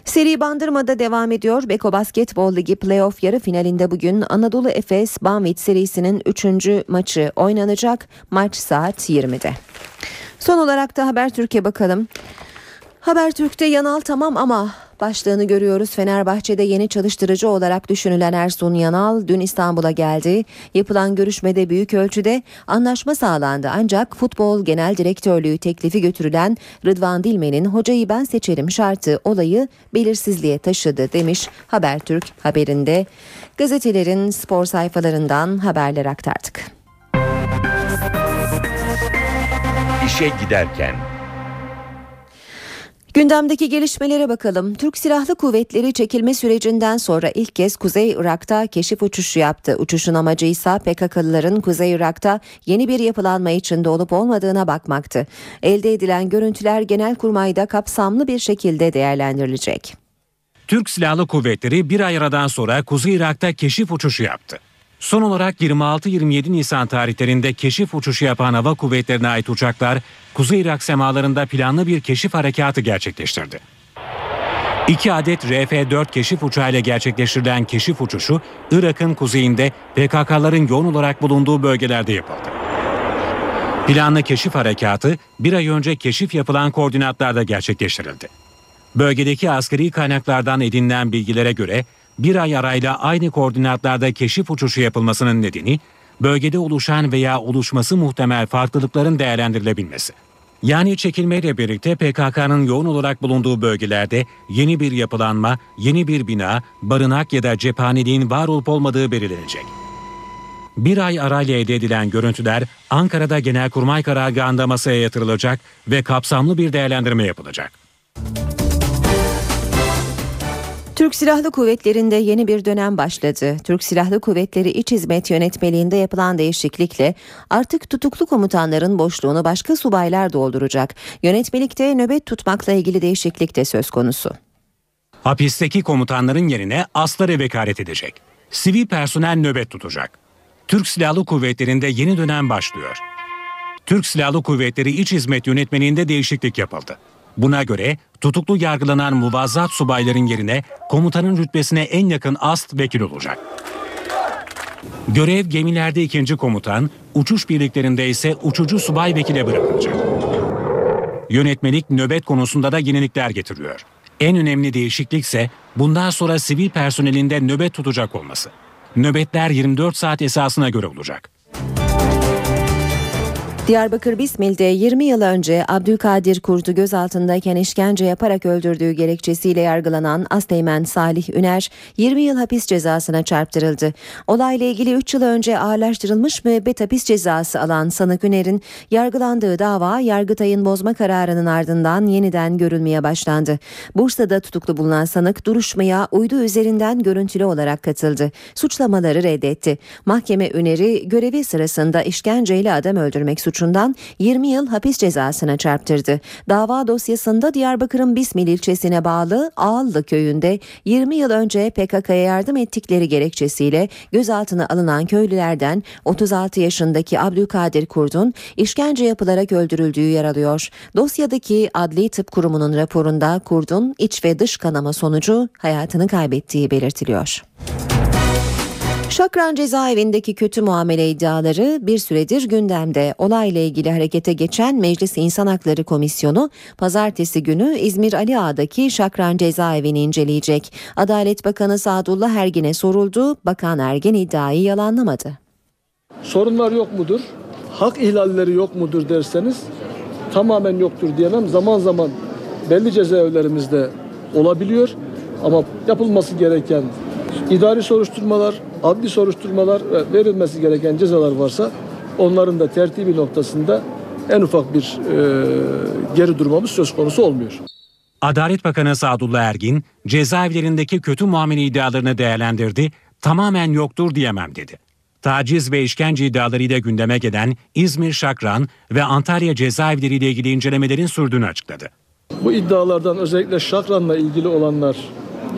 Seri Bandırma'da devam ediyor. Beko Basketbol Ligi playoff yarı finalinde bugün Anadolu Efes Banvit serisinin 3. maçı oynanacak. Maç saat 20'de. Son olarak da Habertürk'e bakalım. Habertürk'te Yanal tamam ama başlığını görüyoruz. Fenerbahçe'de yeni çalıştırıcı olarak düşünülen Ersun Yanal dün İstanbul'a geldi. Yapılan görüşmede büyük ölçüde anlaşma sağlandı. Ancak futbol genel direktörlüğü teklifi götürülen Rıdvan Dilmen'in hocayı ben seçerim şartı olayı belirsizliğe taşıdı demiş Habertürk haberinde. Gazetelerin spor sayfalarından haberler aktardık. İşe giderken Gündemdeki gelişmelere bakalım. Türk Silahlı Kuvvetleri çekilme sürecinden sonra ilk kez Kuzey Irak'ta keşif uçuşu yaptı. Uçuşun amacı ise PKK'lıların Kuzey Irak'ta yeni bir yapılanma içinde olup olmadığına bakmaktı. Elde edilen görüntüler Genelkurmay'da kapsamlı bir şekilde değerlendirilecek. Türk Silahlı Kuvvetleri bir ay aradan sonra Kuzey Irak'ta keşif uçuşu yaptı. Son olarak 26-27 Nisan tarihlerinde keşif uçuşu yapan hava kuvvetlerine ait uçaklar Kuzey Irak semalarında planlı bir keşif harekatı gerçekleştirdi. İki adet RF-4 keşif uçağıyla gerçekleştirilen keşif uçuşu Irak'ın kuzeyinde PKK'ların yoğun olarak bulunduğu bölgelerde yapıldı. Planlı keşif harekatı bir ay önce keşif yapılan koordinatlarda gerçekleştirildi. Bölgedeki askeri kaynaklardan edinilen bilgilere göre bir ay arayla aynı koordinatlarda keşif uçuşu yapılmasının nedeni bölgede oluşan veya oluşması muhtemel farklılıkların değerlendirilebilmesi. Yani çekilmeyle birlikte PKK'nın yoğun olarak bulunduğu bölgelerde yeni bir yapılanma, yeni bir bina, barınak ya da cephaneliğin var olup olmadığı belirlenecek. Bir ay arayla elde edilen görüntüler Ankara'da Genelkurmay Karargahı'nda masaya yatırılacak ve kapsamlı bir değerlendirme yapılacak. Türk Silahlı Kuvvetleri'nde yeni bir dönem başladı. Türk Silahlı Kuvvetleri İç Hizmet Yönetmeliğinde yapılan değişiklikle artık tutuklu komutanların boşluğunu başka subaylar dolduracak. Yönetmelikte nöbet tutmakla ilgili değişiklik de söz konusu. Hapisteki komutanların yerine aslara vekalet edecek. Sivil personel nöbet tutacak. Türk Silahlı Kuvvetleri'nde yeni dönem başlıyor. Türk Silahlı Kuvvetleri İç Hizmet Yönetmeliğinde değişiklik yapıldı. Buna göre tutuklu yargılanan muvazzat subayların yerine komutanın rütbesine en yakın ast vekil olacak. Görev gemilerde ikinci komutan, uçuş birliklerinde ise uçucu subay vekile bırakılacak. Yönetmelik nöbet konusunda da yenilikler getiriyor. En önemli değişiklik ise bundan sonra sivil personelinde nöbet tutacak olması. Nöbetler 24 saat esasına göre olacak. Diyarbakır Bismil'de 20 yıl önce Abdülkadir Kurt'u gözaltındayken işkence yaparak öldürdüğü gerekçesiyle yargılanan Asteğmen Salih Üner 20 yıl hapis cezasına çarptırıldı. Olayla ilgili 3 yıl önce ağırlaştırılmış müebbet hapis cezası alan sanık Üner'in yargılandığı dava Yargıtay'ın bozma kararının ardından yeniden görülmeye başlandı. Bursa'da tutuklu bulunan sanık duruşmaya uydu üzerinden görüntülü olarak katıldı. Suçlamaları reddetti. Mahkeme Üner'i görevi sırasında işkenceyle adam öldürmek suçundan 20 yıl hapis cezasına çarptırdı. Dava dosyasında Diyarbakır'ın Bismil ilçesine bağlı Ağallı köyünde 20 yıl önce PKK'ya yardım ettikleri gerekçesiyle gözaltına alınan köylülerden 36 yaşındaki Abdülkadir Kurd'un işkence yapılarak öldürüldüğü yer alıyor. Dosyadaki Adli Tıp Kurumu'nun raporunda Kurd'un iç ve dış kanama sonucu hayatını kaybettiği belirtiliyor. Şakran cezaevindeki kötü muamele iddiaları bir süredir gündemde. Olayla ilgili harekete geçen Meclis İnsan Hakları Komisyonu pazartesi günü İzmir Ali Ağa'daki Şakran cezaevini inceleyecek. Adalet Bakanı Sadullah Ergin'e soruldu. Bakan Ergin iddiayı yalanlamadı. Sorunlar yok mudur? Hak ihlalleri yok mudur derseniz tamamen yoktur diyemem. Zaman zaman belli cezaevlerimizde olabiliyor ama yapılması gereken idari soruşturmalar, adli soruşturmalar ve verilmesi gereken cezalar varsa onların da tertibi noktasında en ufak bir e, geri durmamız söz konusu olmuyor. Adalet Bakanı Sadullah Ergin cezaevlerindeki kötü muamele iddialarını değerlendirdi, tamamen yoktur diyemem dedi. Taciz ve işkence iddialarıyla gündeme gelen İzmir Şakran ve Antalya cezaevleriyle ilgili incelemelerin sürdüğünü açıkladı. Bu iddialardan özellikle Şakran'la ilgili olanlar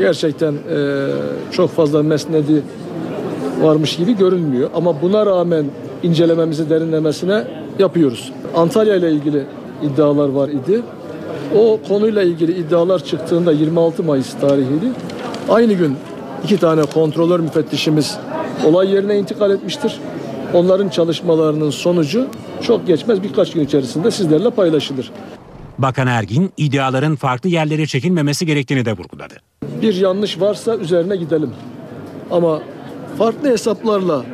gerçekten e, çok fazla mesnedi varmış gibi görünmüyor. Ama buna rağmen incelememizi derinlemesine yapıyoruz. Antalya ile ilgili iddialar var idi. O konuyla ilgili iddialar çıktığında 26 Mayıs tarihiydi. Aynı gün iki tane kontrolör müfettişimiz olay yerine intikal etmiştir. Onların çalışmalarının sonucu çok geçmez birkaç gün içerisinde sizlerle paylaşılır. Bakan Ergin iddiaların farklı yerlere çekilmemesi gerektiğini de vurguladı. Bir yanlış varsa üzerine gidelim. Ama farklı hesaplarla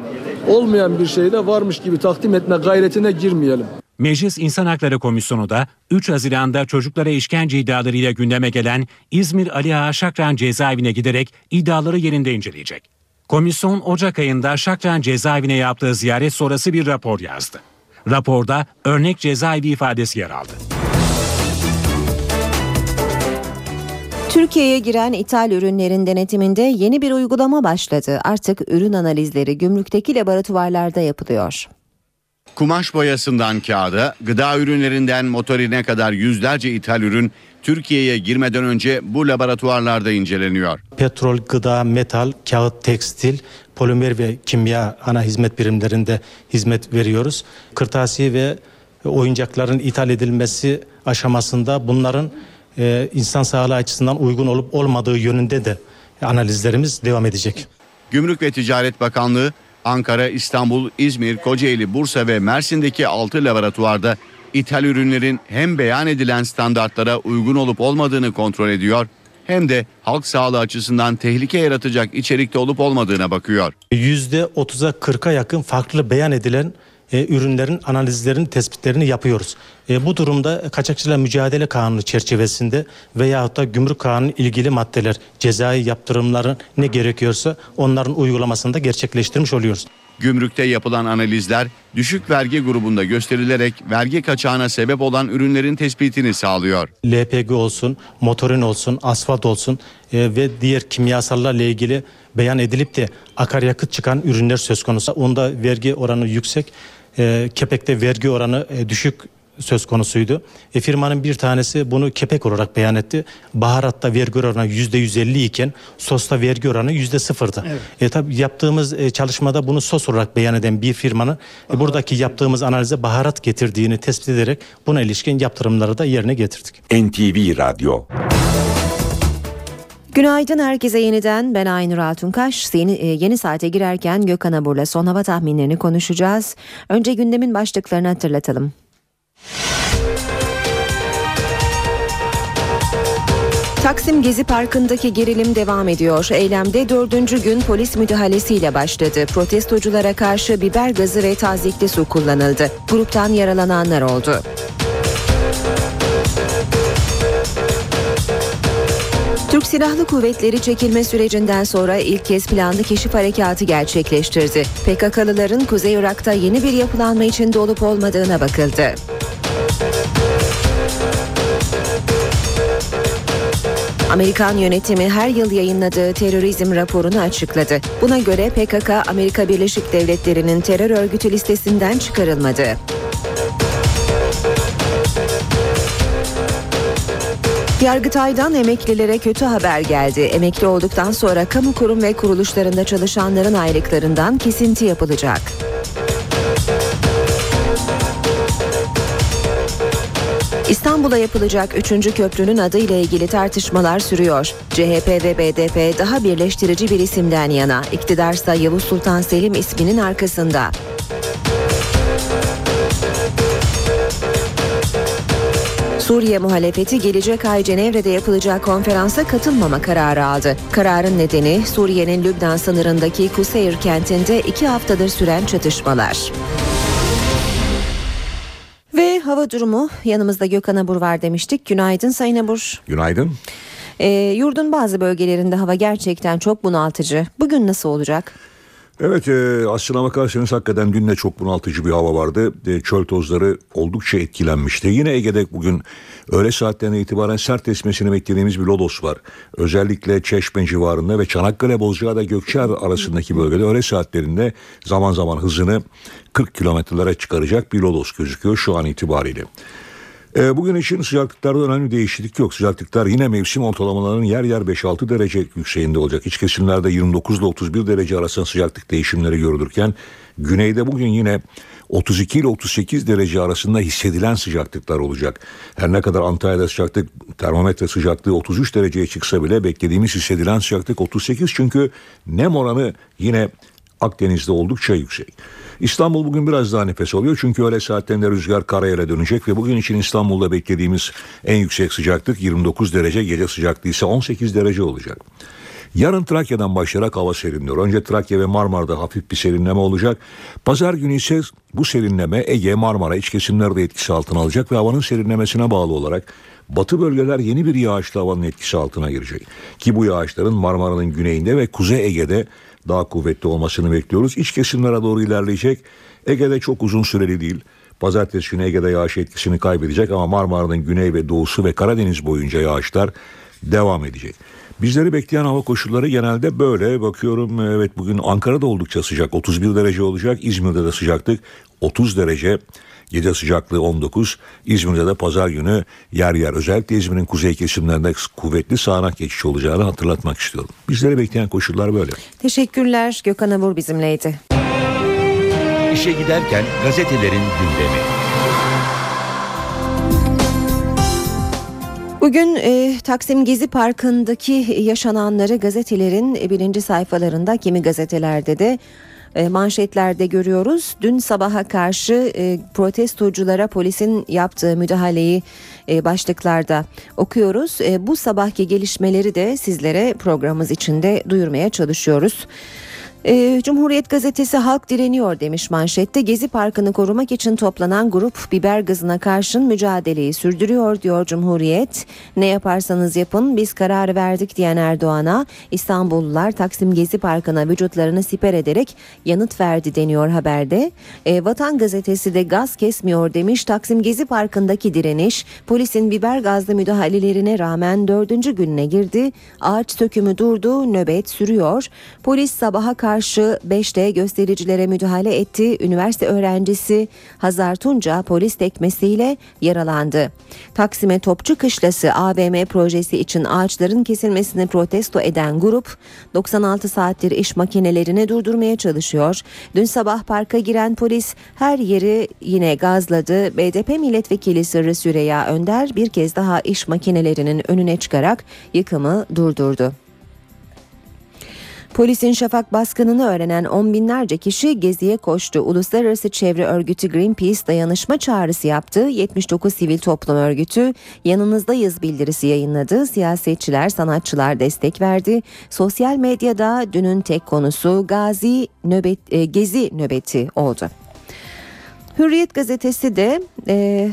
olmayan bir şeyde varmış gibi takdim etme gayretine girmeyelim. Meclis İnsan Hakları Komisyonu da 3 Haziran'da çocuklara işkence iddialarıyla gündeme gelen İzmir Ali Ağa Şakran cezaevine giderek iddiaları yerinde inceleyecek. Komisyon Ocak ayında Şakran cezaevine yaptığı ziyaret sonrası bir rapor yazdı. Raporda örnek cezaevi ifadesi yer aldı. Türkiye'ye giren ithal ürünlerin denetiminde yeni bir uygulama başladı. Artık ürün analizleri gümrükteki laboratuvarlarda yapılıyor. Kumaş boyasından kağıda, gıda ürünlerinden motorine kadar yüzlerce ithal ürün Türkiye'ye girmeden önce bu laboratuvarlarda inceleniyor. Petrol, gıda, metal, kağıt, tekstil, polimer ve kimya ana hizmet birimlerinde hizmet veriyoruz. Kırtasiye ve oyuncakların ithal edilmesi aşamasında bunların e, insan sağlığı açısından uygun olup olmadığı yönünde de analizlerimiz devam edecek. Gümrük ve Ticaret Bakanlığı Ankara, İstanbul, İzmir, Kocaeli, Bursa ve Mersin'deki 6 laboratuvarda ithal ürünlerin hem beyan edilen standartlara uygun olup olmadığını kontrol ediyor hem de halk sağlığı açısından tehlike yaratacak içerikte olup olmadığına bakıyor. %30'a 40'a yakın farklı beyan edilen e, ürünlerin analizlerini, tespitlerini yapıyoruz. E, bu durumda Kaçakçılar Mücadele Kanunu çerçevesinde veyahut da Gümrük Kanunu ilgili maddeler, cezai yaptırımların ne gerekiyorsa onların uygulamasını da gerçekleştirmiş oluyoruz. Gümrükte yapılan analizler düşük vergi grubunda gösterilerek vergi kaçağına sebep olan ürünlerin tespitini sağlıyor. LPG olsun, motorin olsun, asfalt olsun e, ve diğer kimyasallarla ilgili beyan edilip de akaryakıt çıkan ürünler söz konusu. Onda vergi oranı yüksek, e, kepekte vergi oranı e, düşük söz konusuydu. E, firmanın bir tanesi bunu kepek olarak beyan etti. Baharatta vergi oranı yüzde 150 iken sosta vergi oranı yüzde sıfırdı. E, tabii yaptığımız e, çalışmada bunu sos olarak beyan eden bir firmanın e, buradaki yaptığımız analize baharat getirdiğini tespit ederek buna ilişkin yaptırımları da yerine getirdik. NTV Radyo Günaydın herkese yeniden ben Aynur Altunkaş. Yeni, e, yeni saate girerken Gökhan Abur'la son hava tahminlerini konuşacağız. Önce gündemin başlıklarını hatırlatalım. Taksim Gezi Parkı'ndaki gerilim devam ediyor. Eylemde dördüncü gün polis müdahalesiyle başladı. Protestoculara karşı biber gazı ve tazikli su kullanıldı. Gruptan yaralananlar oldu. Türk Silahlı Kuvvetleri çekilme sürecinden sonra ilk kez planlı keşif harekatı gerçekleştirdi. PKK'lıların Kuzey Irak'ta yeni bir yapılanma içinde olup olmadığına bakıldı. Amerikan yönetimi her yıl yayınladığı terörizm raporunu açıkladı. Buna göre PKK Amerika Birleşik Devletleri'nin terör örgütü listesinden çıkarılmadı. Yargıtay'dan emeklilere kötü haber geldi. Emekli olduktan sonra kamu kurum ve kuruluşlarında çalışanların aylıklarından kesinti yapılacak. İstanbul'a yapılacak 3. köprünün adı ile ilgili tartışmalar sürüyor. CHP ve BDP daha birleştirici bir isimden yana. İktidarsa Yavuz Sultan Selim isminin arkasında. Suriye muhalefeti gelecek ay Cenevre'de yapılacak konferansa katılmama kararı aldı. Kararın nedeni Suriye'nin Lübnan sınırındaki Kuseyir kentinde iki haftadır süren çatışmalar. Ve hava durumu yanımızda Gökhan Abur var demiştik. Günaydın Sayın Abur. Günaydın. E, yurdun bazı bölgelerinde hava gerçekten çok bunaltıcı. Bugün nasıl olacak? Evet e, aslına bakarsanız hakikaten dün de çok bunaltıcı bir hava vardı. E, çöl tozları oldukça etkilenmişti. Yine Ege'de bugün öğle saatlerine itibaren sert esmesini beklediğimiz bir lodos var. Özellikle Çeşme civarında ve Çanakkale Bozcaada Gökçeada arasındaki bölgede öğle saatlerinde zaman zaman hızını 40 kilometrelere çıkaracak bir lodos gözüküyor şu an itibariyle. E, bugün için sıcaklıklarda önemli değişiklik yok. Sıcaklıklar yine mevsim ortalamalarının yer yer 5-6 derece yükseğinde olacak. İç kesimlerde 29 ile 31 derece arasında sıcaklık değişimleri görülürken güneyde bugün yine 32 ile 38 derece arasında hissedilen sıcaklıklar olacak. Her ne kadar Antalya'da sıcaklık termometre sıcaklığı 33 dereceye çıksa bile beklediğimiz hissedilen sıcaklık 38 çünkü nem oranı yine Akdeniz'de oldukça yüksek. İstanbul bugün biraz daha nefes alıyor çünkü öğle saatlerinde rüzgar karayele dönecek ve bugün için İstanbul'da beklediğimiz en yüksek sıcaklık 29 derece gece sıcaklığı ise 18 derece olacak. Yarın Trakya'dan başlayarak hava serinliyor. Önce Trakya ve Marmara'da hafif bir serinleme olacak. Pazar günü ise bu serinleme Ege, Marmara iç kesimlerde etkisi altına alacak ve havanın serinlemesine bağlı olarak batı bölgeler yeni bir yağışlı havanın etkisi altına girecek. Ki bu yağışların Marmara'nın güneyinde ve Kuzey Ege'de daha kuvvetli olmasını bekliyoruz. İç kesimlere doğru ilerleyecek. Ege'de çok uzun süreli değil. Pazartesi günü Ege'de yağış etkisini kaybedecek ama Marmara'nın güney ve doğusu ve Karadeniz boyunca yağışlar devam edecek. Bizleri bekleyen hava koşulları genelde böyle. Bakıyorum evet bugün Ankara'da oldukça sıcak 31 derece olacak. İzmir'de de sıcaklık 30 derece. Gece sıcaklığı 19. İzmir'de de pazar günü yer yer özellikle İzmir'in kuzey kesimlerinde kuvvetli sağanak geçiş olacağını hatırlatmak istiyorum. Bizleri bekleyen koşullar böyle. Teşekkürler. Gökhan Abur bizimleydi. İşe giderken gazetelerin gündemi. Bugün e, Taksim Gezi Parkı'ndaki yaşananları gazetelerin birinci sayfalarında kimi gazetelerde de e, manşetlerde görüyoruz. Dün sabaha karşı e, protestoculara polisin yaptığı müdahaleyi e, başlıklarda okuyoruz. Bu sabahki gelişmeleri de sizlere programımız içinde duyurmaya çalışıyoruz. Ee, Cumhuriyet gazetesi halk direniyor demiş manşette. Gezi Parkı'nı korumak için toplanan grup biber gazına karşın mücadeleyi sürdürüyor diyor Cumhuriyet. Ne yaparsanız yapın biz kararı verdik diyen Erdoğan'a İstanbullular Taksim Gezi Parkı'na vücutlarını siper ederek yanıt verdi deniyor haberde. Ee, Vatan gazetesi de gaz kesmiyor demiş. Taksim Gezi Parkı'ndaki direniş polisin biber gazlı müdahalelerine rağmen dördüncü gününe girdi. Ağaç sökümü durdu, nöbet sürüyor. Polis sabaha karşı 5'te göstericilere müdahale etti. Üniversite öğrencisi Hazar Tunca polis tekmesiyle yaralandı. Taksim'e Topçu Kışlası AVM projesi için ağaçların kesilmesini protesto eden grup 96 saattir iş makinelerini durdurmaya çalışıyor. Dün sabah parka giren polis her yeri yine gazladı. BDP milletvekili Sırrı Süreyya Önder bir kez daha iş makinelerinin önüne çıkarak yıkımı durdurdu. Polisin şafak baskınını öğrenen on binlerce kişi geziye koştu. Uluslararası Çevre Örgütü Greenpeace dayanışma çağrısı yaptı. 79 sivil toplum örgütü yanınızdayız bildirisi yayınladı. Siyasetçiler, sanatçılar destek verdi. Sosyal medyada dünün tek konusu Gazi nöbet, e, Gezi nöbeti oldu. Hürriyet gazetesi de e,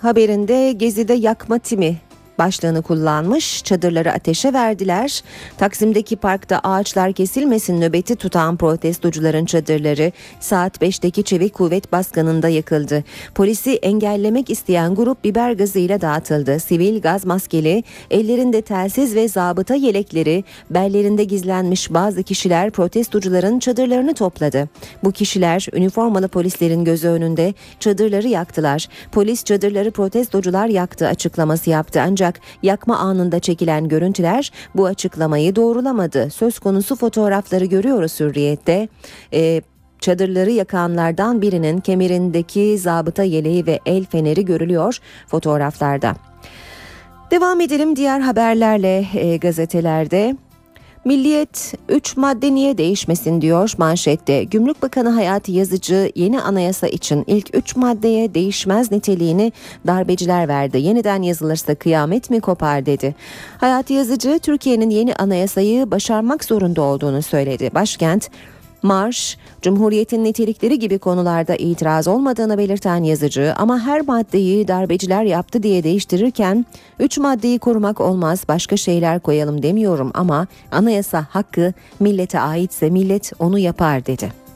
haberinde Gezi'de yakma timi başlığını kullanmış. Çadırları ateşe verdiler. Taksim'deki parkta ağaçlar kesilmesin nöbeti tutan protestocuların çadırları saat 5'teki çevik kuvvet baskınında yakıldı. Polisi engellemek isteyen grup biber gazıyla dağıtıldı. Sivil gaz maskeli, ellerinde telsiz ve zabıta yelekleri, bellerinde gizlenmiş bazı kişiler protestocuların çadırlarını topladı. Bu kişiler üniformalı polislerin gözü önünde çadırları yaktılar. Polis çadırları protestocular yaktı açıklaması yaptı ancak ancak yakma anında çekilen görüntüler bu açıklamayı doğrulamadı. Söz konusu fotoğrafları görüyoruz hürriyette. Ee, Çadırları yakanlardan birinin kemerindeki zabıta yeleği ve el feneri görülüyor fotoğraflarda. Devam edelim diğer haberlerle e, gazetelerde. Milliyet 3 madde niye değişmesin diyor manşette. Gümrük Bakanı Hayati Yazıcı yeni anayasa için ilk 3 maddeye değişmez niteliğini darbeciler verdi. Yeniden yazılırsa kıyamet mi kopar dedi. Hayati Yazıcı Türkiye'nin yeni anayasayı başarmak zorunda olduğunu söyledi. Başkent Marş, Cumhuriyet'in nitelikleri gibi konularda itiraz olmadığını belirten yazıcı ama her maddeyi darbeciler yaptı diye değiştirirken üç maddeyi korumak olmaz başka şeyler koyalım demiyorum ama anayasa hakkı millete aitse millet onu yapar dedi.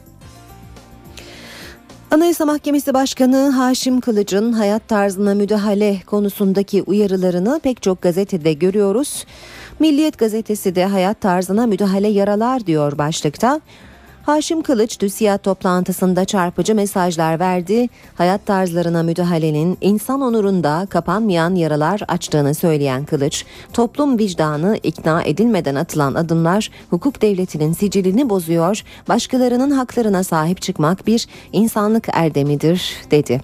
Anayasa Mahkemesi Başkanı Haşim Kılıç'ın hayat tarzına müdahale konusundaki uyarılarını pek çok gazetede görüyoruz. Milliyet gazetesi de hayat tarzına müdahale yaralar diyor başlıkta. Haşim Kılıç TÜSİAD toplantısında çarpıcı mesajlar verdi. Hayat tarzlarına müdahalenin insan onurunda kapanmayan yaralar açtığını söyleyen Kılıç, toplum vicdanı ikna edilmeden atılan adımlar hukuk devletinin sicilini bozuyor, başkalarının haklarına sahip çıkmak bir insanlık erdemidir dedi.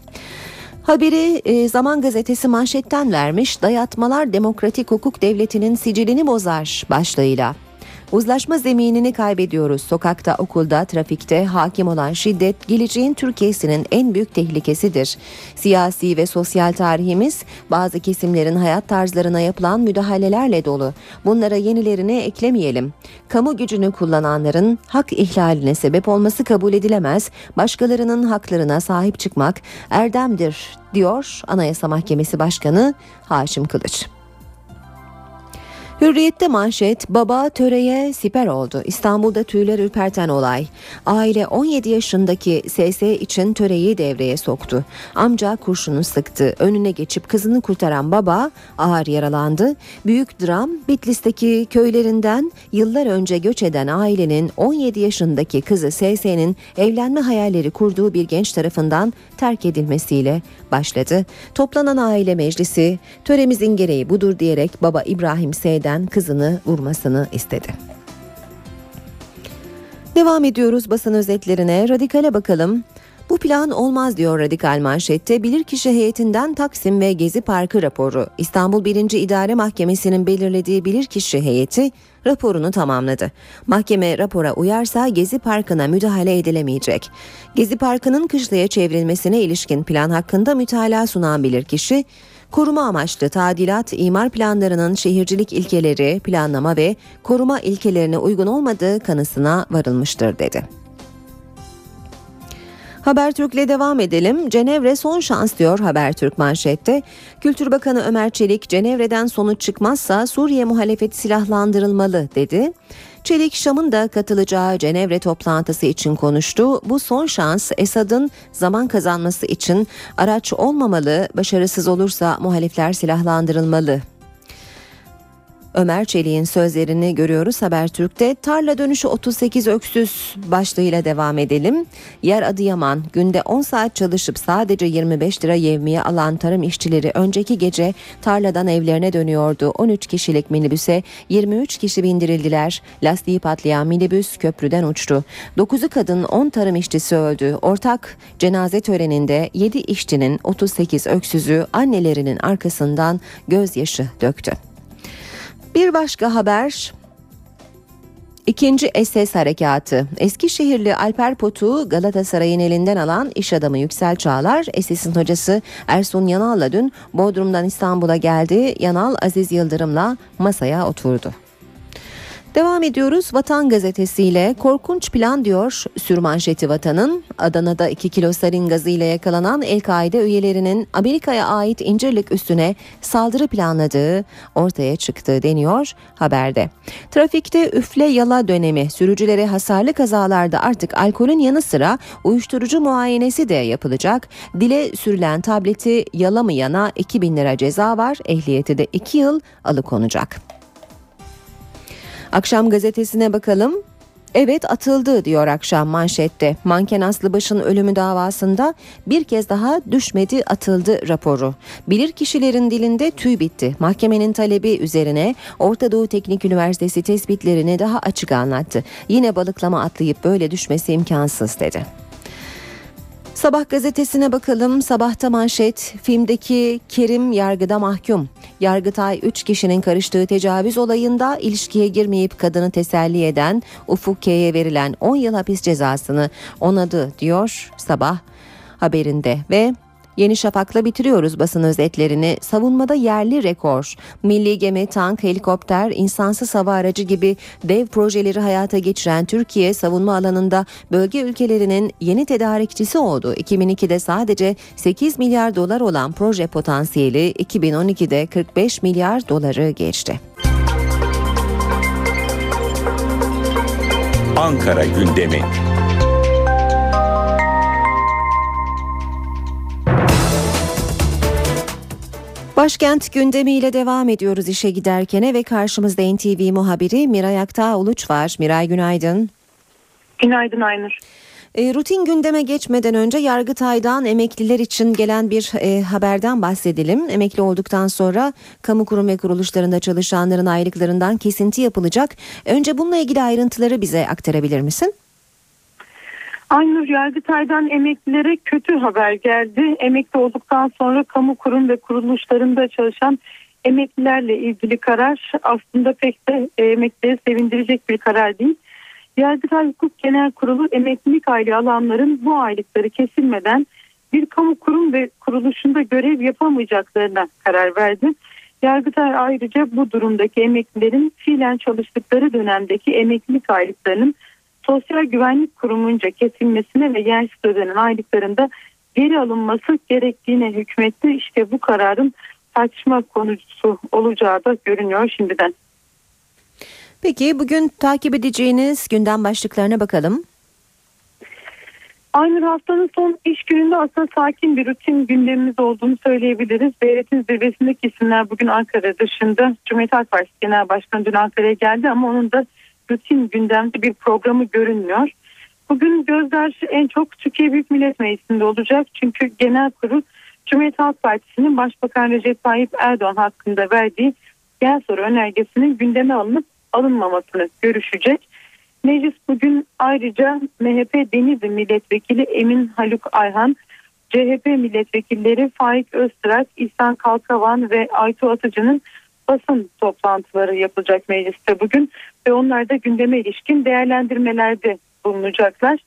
Haberi e, Zaman Gazetesi manşetten vermiş, dayatmalar demokratik hukuk devletinin sicilini bozar başlığıyla. Uzlaşma zeminini kaybediyoruz. Sokakta, okulda, trafikte hakim olan şiddet geleceğin Türkiye'sinin en büyük tehlikesidir. Siyasi ve sosyal tarihimiz bazı kesimlerin hayat tarzlarına yapılan müdahalelerle dolu. Bunlara yenilerini eklemeyelim. Kamu gücünü kullananların hak ihlaline sebep olması kabul edilemez. Başkalarının haklarına sahip çıkmak erdemdir diyor Anayasa Mahkemesi Başkanı Haşim Kılıç. Hürriyette manşet baba töreye siper oldu. İstanbul'da tüyler ürperten olay. Aile 17 yaşındaki SS için töreyi devreye soktu. Amca kurşunu sıktı. Önüne geçip kızını kurtaran baba ağır yaralandı. Büyük dram Bitlis'teki köylerinden yıllar önce göç eden ailenin 17 yaşındaki kızı SS'nin evlenme hayalleri kurduğu bir genç tarafından terk edilmesiyle başladı. Toplanan aile meclisi töremizin gereği budur diyerek baba İbrahim S'den kızını vurmasını istedi. Devam ediyoruz basın özetlerine. Radikale bakalım. Bu plan olmaz diyor radikal manşette. Bilirkişi heyetinden Taksim ve Gezi Parkı raporu. İstanbul 1. İdare Mahkemesi'nin belirlediği bilirkişi heyeti raporunu tamamladı. Mahkeme rapora uyarsa Gezi Parkı'na müdahale edilemeyecek. Gezi Parkı'nın kışlaya çevrilmesine ilişkin plan hakkında mütalaa sunan bilirkişi, koruma amaçlı tadilat, imar planlarının şehircilik ilkeleri, planlama ve koruma ilkelerine uygun olmadığı kanısına varılmıştır dedi. Habertürk'le devam edelim. Cenevre son şans diyor Habertürk manşette. Kültür Bakanı Ömer Çelik, Cenevre'den sonuç çıkmazsa Suriye muhalefeti silahlandırılmalı dedi. Çelik Şam'ın da katılacağı Cenevre toplantısı için konuştu. Bu son şans Esad'ın zaman kazanması için araç olmamalı, başarısız olursa muhalifler silahlandırılmalı Ömer Çelik'in sözlerini görüyoruz Habertürk'te. Tarla dönüşü 38 öksüz başlığıyla devam edelim. Yer Adıyaman günde 10 saat çalışıp sadece 25 lira yevmiye alan tarım işçileri önceki gece tarladan evlerine dönüyordu. 13 kişilik minibüse 23 kişi bindirildiler. Lastiği patlayan minibüs köprüden uçtu. 9'u kadın 10 tarım işçisi öldü. Ortak cenaze töreninde 7 işçinin 38 öksüzü annelerinin arkasından gözyaşı döktü. Bir başka haber İkinci SS harekatı. Eskişehirli Alper Potuk'u Galatasaray'ın elinden alan iş adamı Yüksel Çağlar, SS'in hocası Ersun Yanal'la dün Bodrum'dan İstanbul'a geldi. Yanal Aziz Yıldırım'la masaya oturdu. Devam ediyoruz Vatan gazetesiyle korkunç plan diyor sürmanşeti Vatan'ın. Adana'da 2 kilo sarin gazı ile yakalanan El-Kaide üyelerinin Amerika'ya ait İncirlik üstüne saldırı planladığı ortaya çıktı deniyor haberde. Trafikte üfle yala dönemi sürücülere hasarlı kazalarda artık alkolün yanı sıra uyuşturucu muayenesi de yapılacak. Dile sürülen tableti yalamayana 2000 lira ceza var ehliyeti de 2 yıl alıkonacak. Akşam gazetesine bakalım. Evet atıldı diyor akşam manşette. Manken Aslıbaş'ın ölümü davasında bir kez daha düşmedi atıldı raporu. Bilir kişilerin dilinde tüy bitti. Mahkemenin talebi üzerine Orta Doğu Teknik Üniversitesi tespitlerini daha açık anlattı. Yine balıklama atlayıp böyle düşmesi imkansız dedi. Sabah gazetesine bakalım. Sabahta manşet filmdeki Kerim yargıda mahkum. Yargıtay 3 kişinin karıştığı tecavüz olayında ilişkiye girmeyip kadını teselli eden Ufuk K'ye verilen 10 yıl hapis cezasını onadı diyor Sabah haberinde ve Yeni Şafak'la bitiriyoruz basın özetlerini. Savunmada yerli rekor. Milli gemi, tank, helikopter, insansız hava aracı gibi dev projeleri hayata geçiren Türkiye savunma alanında bölge ülkelerinin yeni tedarikçisi oldu. 2002'de sadece 8 milyar dolar olan proje potansiyeli 2012'de 45 milyar doları geçti. Ankara gündemi. Başkent gündemiyle devam ediyoruz işe giderkene ve karşımızda NTV muhabiri Miray Aktağ Uluç var. Miray günaydın. Günaydın Aynur. E, rutin gündeme geçmeden önce Yargıtay'dan emekliler için gelen bir e, haberden bahsedelim. Emekli olduktan sonra kamu kurum ve kuruluşlarında çalışanların aylıklarından kesinti yapılacak. Önce bununla ilgili ayrıntıları bize aktarabilir misin? Aynur Yargıtay'dan emeklilere kötü haber geldi. Emekli olduktan sonra kamu kurum ve kuruluşlarında çalışan emeklilerle ilgili karar aslında pek de e, emeklileri sevindirecek bir karar değil. Yargıtay Hukuk Genel Kurulu emeklilik aylığı alanların bu aylıkları kesilmeden bir kamu kurum ve kuruluşunda görev yapamayacaklarına karar verdi. Yargıtay ayrıca bu durumdaki emeklilerin fiilen çalıştıkları dönemdeki emeklilik aylıklarının Sosyal Güvenlik Kurumunca kesilmesine ve gençlik ödenen aylıklarında geri alınması gerektiğine hükmetti. İşte bu kararın tartışma konusu olacağı da görünüyor şimdiden. Peki bugün takip edeceğiniz gündem başlıklarına bakalım. Aynı haftanın son iş gününde aslında sakin bir rutin gündemimiz olduğunu söyleyebiliriz. Devletin zirvesindeki isimler bugün Ankara dışında. Cumhuriyet Halk Partisi Genel Başkanı dün Ankara'ya geldi ama onun da rutin gündemde bir programı görünmüyor. Bugün gözler en çok Türkiye Büyük Millet Meclisi'nde olacak. Çünkü genel kurul Cumhuriyet Halk Partisi'nin Başbakan Recep Tayyip Erdoğan hakkında verdiği genel soru önergesinin gündeme alınıp alınmamasını görüşecek. Meclis bugün ayrıca MHP Denizli Milletvekili Emin Haluk Ayhan, CHP milletvekilleri Faik Öztürk, İhsan Kalkavan ve Aytu Atıcı'nın basın toplantıları yapılacak mecliste bugün ve onlar da gündeme ilişkin değerlendirmelerde bulunacaklar.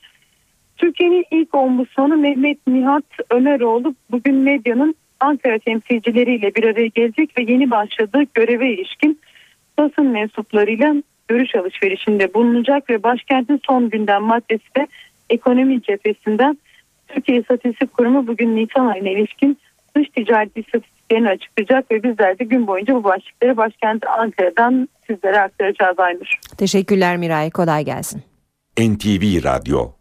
Türkiye'nin ilk ombudsmanı Mehmet Nihat Ömeroğlu bugün medyanın Ankara temsilcileriyle bir araya gelecek ve yeni başladığı göreve ilişkin basın mensuplarıyla görüş alışverişinde bulunacak ve başkentin son gündem maddesi de ekonomi cephesinden Türkiye İstatistik Kurumu bugün Nisan ayına ilişkin dış ticaret istatistiklerini açıklayacak ve bizler de gün boyunca bu başlıkları başkent Ankara'dan sizlere aktaracağız Aynur. Teşekkürler Miray. Kolay gelsin. NTV Radyo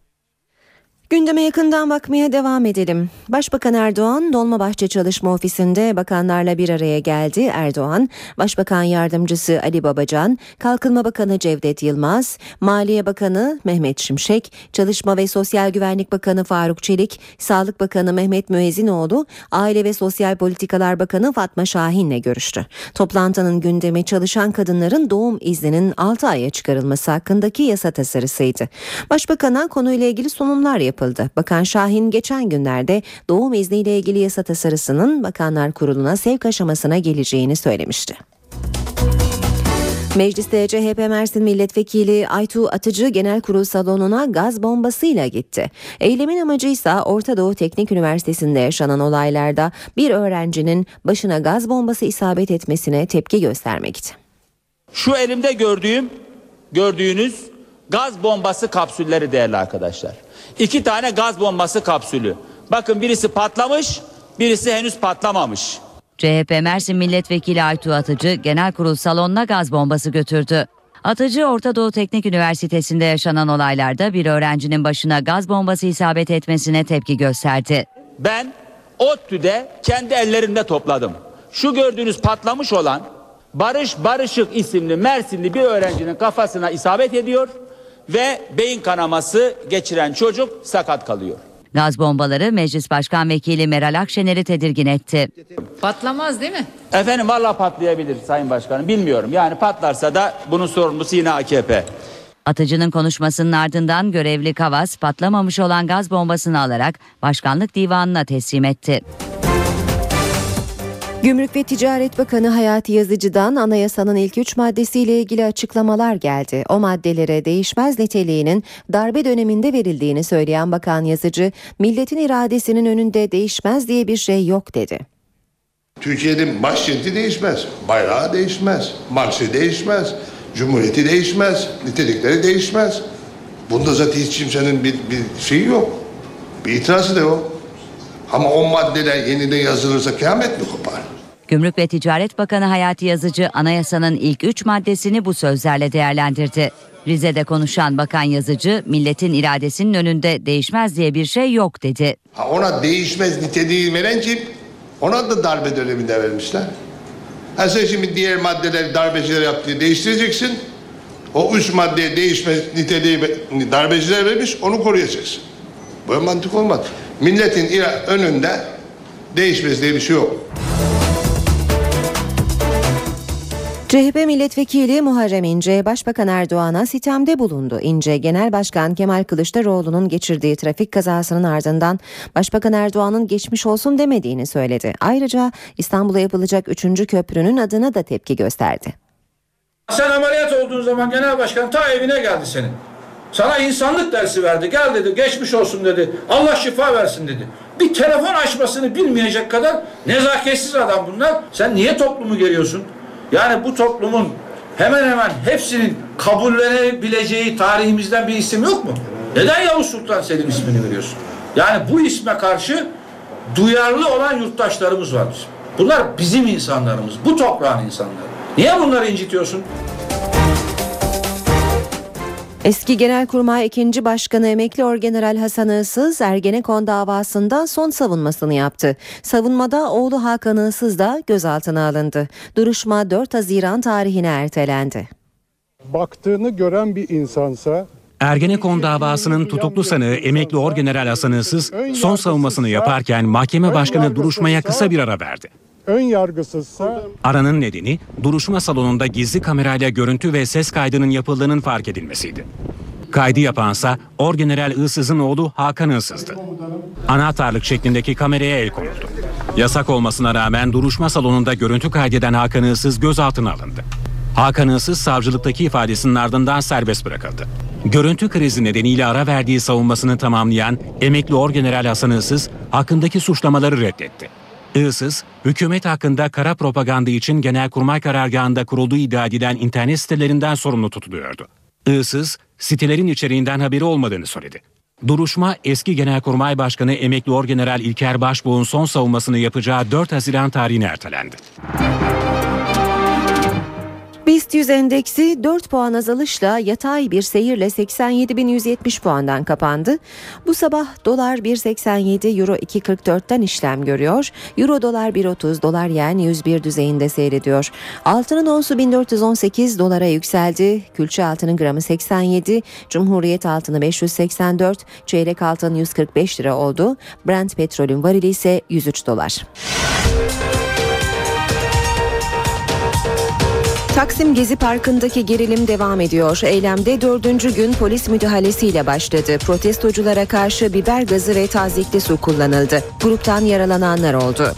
Gündeme yakından bakmaya devam edelim. Başbakan Erdoğan Dolmabahçe Çalışma Ofisi'nde bakanlarla bir araya geldi. Erdoğan, Başbakan Yardımcısı Ali Babacan, Kalkınma Bakanı Cevdet Yılmaz, Maliye Bakanı Mehmet Şimşek, Çalışma ve Sosyal Güvenlik Bakanı Faruk Çelik, Sağlık Bakanı Mehmet Müezzinoğlu, Aile ve Sosyal Politikalar Bakanı Fatma Şahin'le görüştü. Toplantının gündemi çalışan kadınların doğum izninin 6 aya çıkarılması hakkındaki yasa tasarısıydı. Başbakan'a konuyla ilgili sunumlar yapıldı yapıldı. Bakan Şahin geçen günlerde doğum izniyle ilgili yasa tasarısının Bakanlar Kurulu'na sevk aşamasına geleceğini söylemişti. Mecliste CHP Mersin Milletvekili Aytu Atıcı Genel Kurul salonuna gaz bombasıyla gitti. Eylemin amacı ise Orta Doğu Teknik Üniversitesi'nde yaşanan olaylarda bir öğrencinin başına gaz bombası isabet etmesine tepki göstermekti. Şu elimde gördüğüm, gördüğünüz gaz bombası kapsülleri değerli arkadaşlar. İki tane gaz bombası kapsülü. Bakın birisi patlamış, birisi henüz patlamamış. CHP Mersin Milletvekili Aytu Atıcı genel kurul salonuna gaz bombası götürdü. Atıcı Orta Doğu Teknik Üniversitesi'nde yaşanan olaylarda bir öğrencinin başına gaz bombası isabet etmesine tepki gösterdi. Ben ODTÜ'de kendi ellerimle topladım. Şu gördüğünüz patlamış olan Barış Barışık isimli Mersinli bir öğrencinin kafasına isabet ediyor ve beyin kanaması geçiren çocuk sakat kalıyor. Gaz bombaları Meclis Başkan Vekili Meral Akşener'i tedirgin etti. Patlamaz değil mi? Efendim valla patlayabilir Sayın Başkanım bilmiyorum. Yani patlarsa da bunun sorumlusu yine AKP. Atıcının konuşmasının ardından görevli Kavas patlamamış olan gaz bombasını alarak Başkanlık Divanı'na teslim etti. Gümrük ve Ticaret Bakanı Hayati Yazıcı'dan anayasanın ilk üç maddesiyle ilgili açıklamalar geldi. O maddelere değişmez niteliğinin darbe döneminde verildiğini söyleyen Bakan Yazıcı, milletin iradesinin önünde değişmez diye bir şey yok dedi. Türkiye'nin başkenti değişmez, bayrağı değişmez, marşı değişmez, cumhuriyeti değişmez, nitelikleri değişmez. Bunda zaten hiç kimsenin bir, bir şeyi yok, bir itirazı da yok. Ama o maddeler yeniden yazılırsa kıyamet mi kopar? Gümrük ve Ticaret Bakanı Hayati Yazıcı anayasanın ilk üç maddesini bu sözlerle değerlendirdi. Rize'de konuşan Bakan Yazıcı, milletin iradesinin önünde değişmez diye bir şey yok dedi. Ha ona değişmez niteliği veren kim? Ona da darbe döneminde vermişler. Ha sen şimdi diğer maddeleri darbeciler yaptığı değiştireceksin. O üç maddeye değişmez niteliği darbeciler vermiş onu koruyacaksın. Böyle mantık olmaz. Milletin önünde değişmez diye bir şey yok. CHP milletvekili Muharrem İnce, Başbakan Erdoğan'a sitemde bulundu. İnce, Genel Başkan Kemal Kılıçdaroğlu'nun geçirdiği trafik kazasının ardından Başbakan Erdoğan'ın geçmiş olsun demediğini söyledi. Ayrıca İstanbul'a yapılacak 3. köprünün adına da tepki gösterdi. Sen ameliyat olduğun zaman Genel Başkan ta evine geldi senin. Sana insanlık dersi verdi. Gel dedi, geçmiş olsun dedi. Allah şifa versin dedi. Bir telefon açmasını bilmeyecek kadar nezaketsiz adam bunlar. Sen niye toplumu geriyorsun? Yani bu toplumun hemen hemen hepsinin kabullenebileceği tarihimizden bir isim yok mu? Neden Yavuz Sultan Selim ismini veriyorsun? Yani bu isme karşı duyarlı olan yurttaşlarımız var bizim. Bunlar bizim insanlarımız, bu toprağın insanları. Niye bunları incitiyorsun? Eski Genelkurmay 2. Başkanı Emekli Orgeneral Hasan Iğsız Ergenekon davasında son savunmasını yaptı. Savunmada oğlu Hakan Iğsız da gözaltına alındı. Duruşma 4 Haziran tarihine ertelendi. Baktığını gören bir insansa Ergenekon davasının tutuklu sanığı emekli Orgeneral Hasan Iğsız son savunmasını yaparken mahkeme başkanı duruşmaya kısa bir ara verdi. Ön yargısızsa Aranın nedeni duruşma salonunda gizli kamerayla görüntü ve ses kaydının yapıldığının fark edilmesiydi. Kaydı yapansa Orgeneral Isız'ın oğlu Hakan Isız'dı. Anahtarlık şeklindeki kameraya el konuldu. Yasak olmasına rağmen duruşma salonunda görüntü kaydeden Hakan Isız gözaltına alındı. Hakan Isız savcılıktaki ifadesinin ardından serbest bırakıldı. Görüntü krizi nedeniyle ara verdiği savunmasını tamamlayan emekli Orgeneral Hasan Isız hakkındaki suçlamaları reddetti. Isız, hükümet hakkında kara propaganda için Genelkurmay karargahında kurulduğu iddia edilen internet sitelerinden sorumlu tutuluyordu. Isız, sitelerin içeriğinden haberi olmadığını söyledi. Duruşma eski Genelkurmay Başkanı emekli Orgeneral İlker Başbuğ'un son savunmasını yapacağı 4 Haziran tarihine ertelendi. BIST 100 endeksi 4 puan azalışla yatay bir seyirle 87.170 puandan kapandı. Bu sabah dolar 1.87, euro 2.44'ten işlem görüyor. Euro dolar 1.30, dolar yen 101 düzeyinde seyrediyor. Altının onsu 1418 dolara yükseldi. Külçe altının gramı 87, Cumhuriyet altını 584, çeyrek altın 145 lira oldu. Brent petrolün varili ise 103 dolar. Taksim Gezi Parkı'ndaki gerilim devam ediyor. Eylemde dördüncü gün polis müdahalesiyle başladı. Protestoculara karşı biber gazı ve tazikli su kullanıldı. Gruptan yaralananlar oldu.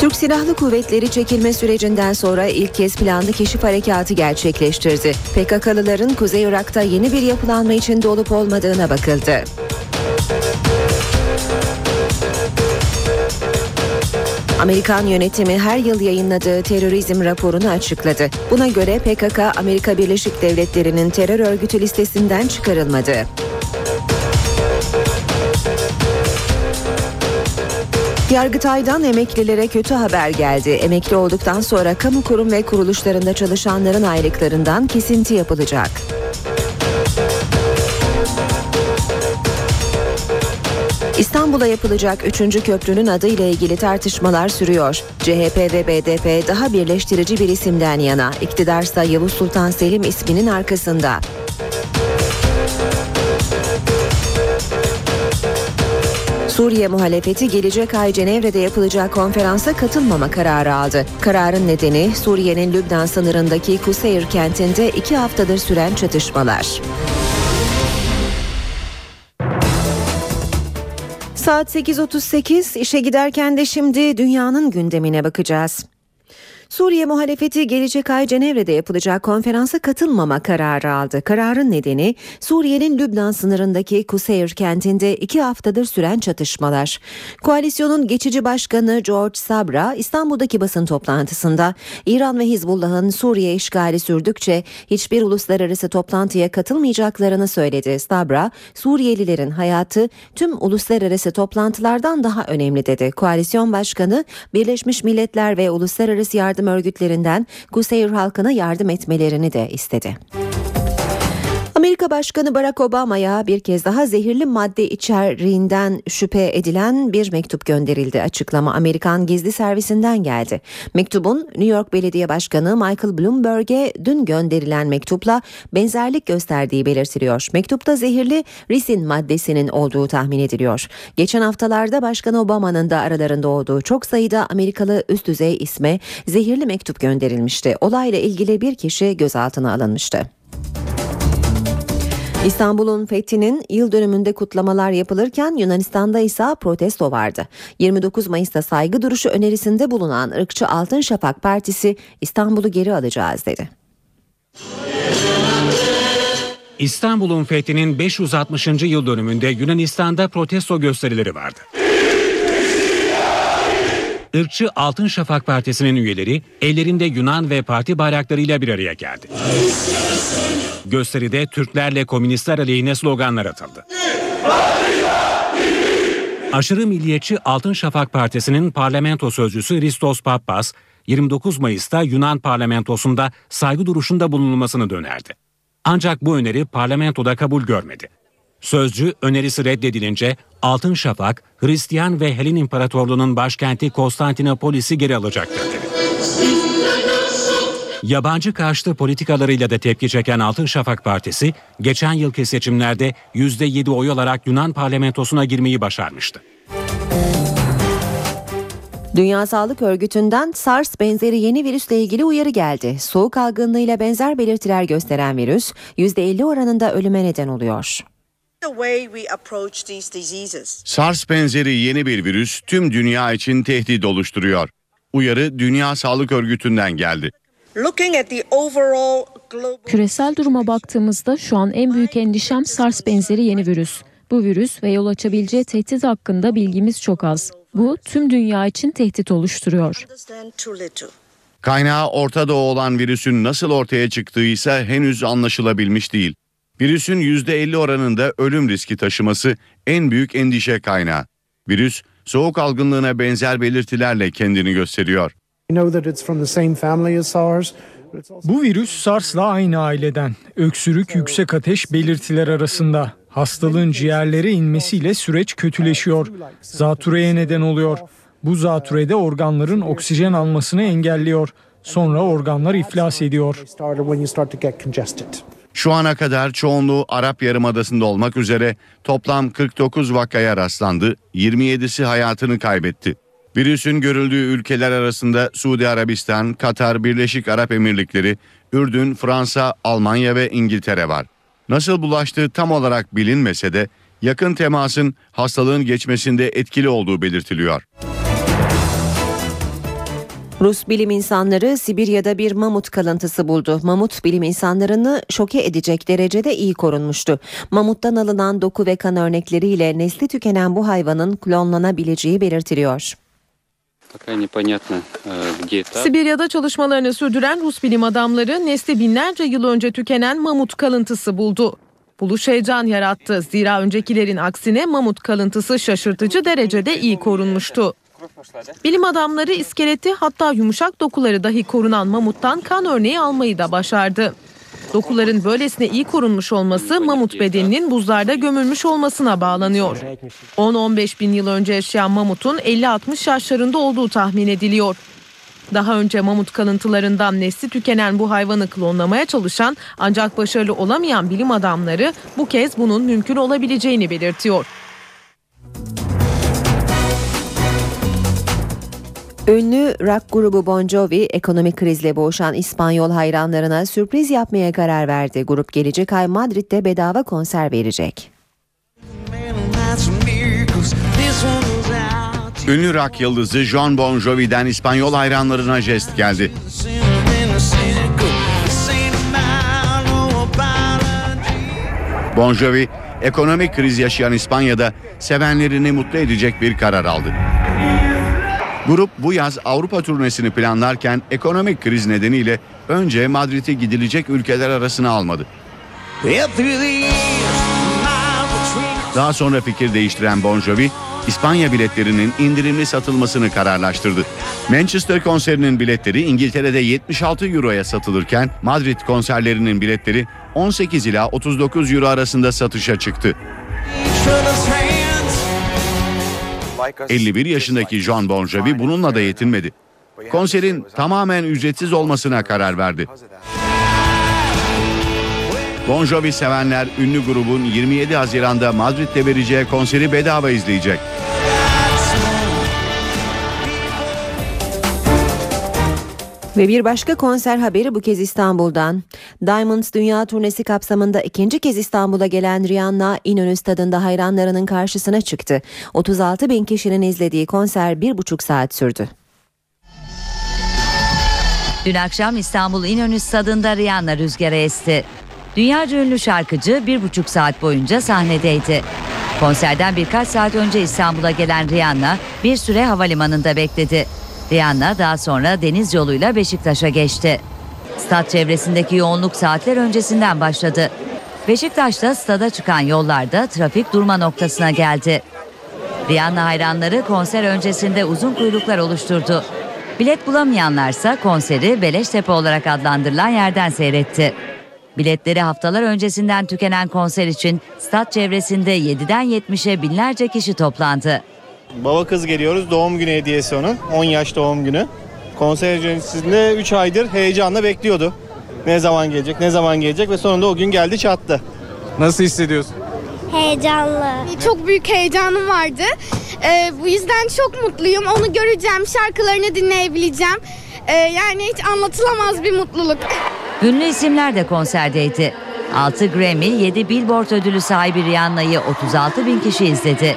Türk Silahlı Kuvvetleri çekilme sürecinden sonra ilk kez planlı keşif harekatı gerçekleştirdi. PKK'lıların Kuzey Irak'ta yeni bir yapılanma içinde olup olmadığına bakıldı. Amerikan yönetimi her yıl yayınladığı terörizm raporunu açıkladı. Buna göre PKK Amerika Birleşik Devletleri'nin terör örgütü listesinden çıkarılmadı. Yargıtay'dan emeklilere kötü haber geldi. Emekli olduktan sonra kamu kurum ve kuruluşlarında çalışanların aylıklarından kesinti yapılacak. İstanbul'a yapılacak 3. köprünün adı ile ilgili tartışmalar sürüyor. CHP ve BDP daha birleştirici bir isimden yana. İktidarsa Yavuz Sultan Selim isminin arkasında. Suriye muhalefeti gelecek ay Cenevre'de yapılacak konferansa katılmama kararı aldı. Kararın nedeni Suriye'nin Lübnan sınırındaki Kuseyir kentinde iki haftadır süren çatışmalar. Saat 8.38 işe giderken de şimdi dünyanın gündemine bakacağız. Suriye muhalefeti gelecek ay Cenevre'de yapılacak konferansa katılmama kararı aldı. Kararın nedeni Suriye'nin Lübnan sınırındaki Kuseyir kentinde iki haftadır süren çatışmalar. Koalisyonun geçici başkanı George Sabra İstanbul'daki basın toplantısında İran ve Hizbullah'ın Suriye işgali sürdükçe hiçbir uluslararası toplantıya katılmayacaklarını söyledi. Sabra, Suriyelilerin hayatı tüm uluslararası toplantılardan daha önemli dedi. Koalisyon başkanı Birleşmiş Milletler ve Uluslararası Yardım yardım örgütlerinden Kuseyir halkına yardım etmelerini de istedi. Amerika Başkanı Barack Obama'ya bir kez daha zehirli madde içeriğinden şüphe edilen bir mektup gönderildi. Açıklama Amerikan gizli servisinden geldi. Mektubun New York Belediye Başkanı Michael Bloomberg'e dün gönderilen mektupla benzerlik gösterdiği belirtiliyor. Mektupta zehirli risin maddesinin olduğu tahmin ediliyor. Geçen haftalarda Başkan Obama'nın da aralarında olduğu çok sayıda Amerikalı üst düzey isme zehirli mektup gönderilmişti. Olayla ilgili bir kişi gözaltına alınmıştı. İstanbul'un fethinin yıl dönümünde kutlamalar yapılırken Yunanistan'da ise protesto vardı. 29 Mayıs'ta saygı duruşu önerisinde bulunan ırkçı Altın Şafak Partisi İstanbul'u geri alacağız dedi. İstanbul'un fethinin 560. yıl dönümünde Yunanistan'da protesto gösterileri vardı. Irkçı Altın Şafak Partisi'nin üyeleri ellerinde Yunan ve parti bayraklarıyla bir araya geldi. Gösteride Türklerle komünistler aleyhine sloganlar atıldı. Aşırı milliyetçi Altın Şafak Partisi'nin parlamento sözcüsü Ristos Pappas, 29 Mayıs'ta Yunan parlamentosunda saygı duruşunda bulunulmasını önerdi. Ancak bu öneri parlamentoda kabul görmedi. Sözcü önerisi reddedilince Altın Şafak, Hristiyan ve Helen İmparatorluğu'nun başkenti Konstantinopolis'i geri alacaktır. Yabancı karşıtı politikalarıyla da tepki çeken Altın Şafak Partisi, geçen yılki seçimlerde %7 oy alarak Yunan parlamentosuna girmeyi başarmıştı. Dünya Sağlık Örgütü'nden SARS benzeri yeni virüsle ilgili uyarı geldi. Soğuk algınlığıyla benzer belirtiler gösteren virüs %50 oranında ölüme neden oluyor. SARS benzeri yeni bir virüs tüm dünya için tehdit oluşturuyor. Uyarı Dünya Sağlık Örgütü'nden geldi. Küresel duruma baktığımızda şu an en büyük endişem SARS benzeri yeni virüs. Bu virüs ve yol açabileceği tehdit hakkında bilgimiz çok az. Bu tüm dünya için tehdit oluşturuyor. Kaynağı Orta Doğu olan virüsün nasıl ortaya çıktığı ise henüz anlaşılabilmiş değil. Virüsün %50 oranında ölüm riski taşıması en büyük endişe kaynağı. Virüs soğuk algınlığına benzer belirtilerle kendini gösteriyor. Bu virüs SARS'la aynı aileden. Öksürük, yüksek ateş belirtiler arasında. Hastalığın ciğerlere inmesiyle süreç kötüleşiyor. Zatürreye neden oluyor. Bu zatürrede organların oksijen almasını engelliyor. Sonra organlar iflas ediyor. Şu ana kadar çoğunluğu Arap Yarımadası'nda olmak üzere toplam 49 vakaya rastlandı, 27'si hayatını kaybetti. Virüsün görüldüğü ülkeler arasında Suudi Arabistan, Katar, Birleşik Arap Emirlikleri, Ürdün, Fransa, Almanya ve İngiltere var. Nasıl bulaştığı tam olarak bilinmese de yakın temasın hastalığın geçmesinde etkili olduğu belirtiliyor. Rus bilim insanları Sibirya'da bir mamut kalıntısı buldu. Mamut bilim insanlarını şoke edecek derecede iyi korunmuştu. Mamuttan alınan doku ve kan örnekleriyle nesli tükenen bu hayvanın klonlanabileceği belirtiliyor. Sibirya'da çalışmalarını sürdüren Rus bilim adamları nesli binlerce yıl önce tükenen mamut kalıntısı buldu. Buluş heyecan yarattı. Zira öncekilerin aksine mamut kalıntısı şaşırtıcı derecede iyi korunmuştu. Bilim adamları iskeleti hatta yumuşak dokuları dahi korunan mamuttan kan örneği almayı da başardı. Dokuların böylesine iyi korunmuş olması mamut bedeninin buzlarda gömülmüş olmasına bağlanıyor. 10-15 bin yıl önce yaşayan mamutun 50-60 yaşlarında olduğu tahmin ediliyor. Daha önce mamut kalıntılarından nesli tükenen bu hayvanı klonlamaya çalışan ancak başarılı olamayan bilim adamları bu kez bunun mümkün olabileceğini belirtiyor. Ünlü rock grubu Bon Jovi ekonomik krizle boğuşan İspanyol hayranlarına sürpriz yapmaya karar verdi. Grup gelecek ay Madrid'de bedava konser verecek. Ünlü rock yıldızı John Bon Jovi'den İspanyol hayranlarına jest geldi. Bon Jovi, ekonomik kriz yaşayan İspanya'da sevenlerini mutlu edecek bir karar aldı. Grup bu yaz Avrupa turnesini planlarken ekonomik kriz nedeniyle önce Madrid'e gidilecek ülkeler arasına almadı. Daha sonra fikir değiştiren Bon Jovi, İspanya biletlerinin indirimli satılmasını kararlaştırdı. Manchester konserinin biletleri İngiltere'de 76 euroya satılırken Madrid konserlerinin biletleri 18 ila 39 euro arasında satışa çıktı. 51 yaşındaki John Bon Jovi bununla da yetinmedi. Konserin tamamen ücretsiz olmasına karar verdi. Bon Jovi sevenler ünlü grubun 27 Haziran'da Madrid'de vereceği konseri bedava izleyecek. Ve bir başka konser haberi bu kez İstanbul'dan. Diamonds Dünya Turnesi kapsamında ikinci kez İstanbul'a gelen Rihanna İnönü Stadı'nda hayranlarının karşısına çıktı. 36 bin kişinin izlediği konser bir buçuk saat sürdü. Dün akşam İstanbul İnönü Stadı'nda Rihanna rüzgara esti. Dünyaca ünlü şarkıcı bir buçuk saat boyunca sahnedeydi. Konserden birkaç saat önce İstanbul'a gelen Rihanna bir süre havalimanında bekledi. Rihanna daha sonra deniz yoluyla Beşiktaş'a geçti. Stat çevresindeki yoğunluk saatler öncesinden başladı. Beşiktaş'ta stada çıkan yollarda trafik durma noktasına geldi. Rihanna hayranları konser öncesinde uzun kuyruklar oluşturdu. Bilet bulamayanlarsa konseri Beleştepe olarak adlandırılan yerden seyretti. Biletleri haftalar öncesinden tükenen konser için stat çevresinde 7'den 70'e binlerce kişi toplandı. Baba kız geliyoruz. Doğum günü hediyesi onun. 10 yaş doğum günü. Konser öncesinde 3 aydır heyecanla bekliyordu. Ne zaman gelecek, ne zaman gelecek ve sonunda o gün geldi çattı. Nasıl hissediyorsun? Heyecanlı. Çok büyük heyecanım vardı. Ee, bu yüzden çok mutluyum. Onu göreceğim, şarkılarını dinleyebileceğim. Ee, yani hiç anlatılamaz bir mutluluk. Ünlü isimler de konserdeydi. 6 Grammy, 7 Billboard ödülü sahibi Rihanna'yı 36 bin kişi izledi.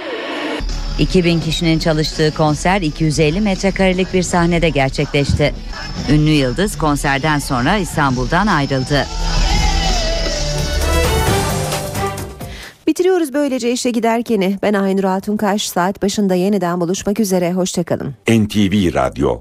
2000 kişinin çalıştığı konser 250 metrekarelik bir sahnede gerçekleşti. Ünlü yıldız konserden sonra İstanbul'dan ayrıldı. Bitiriyoruz böylece işe giderkeni. Ben Aynur Altunkaş. Saat başında yeniden buluşmak üzere. Hoşçakalın. NTV Radyo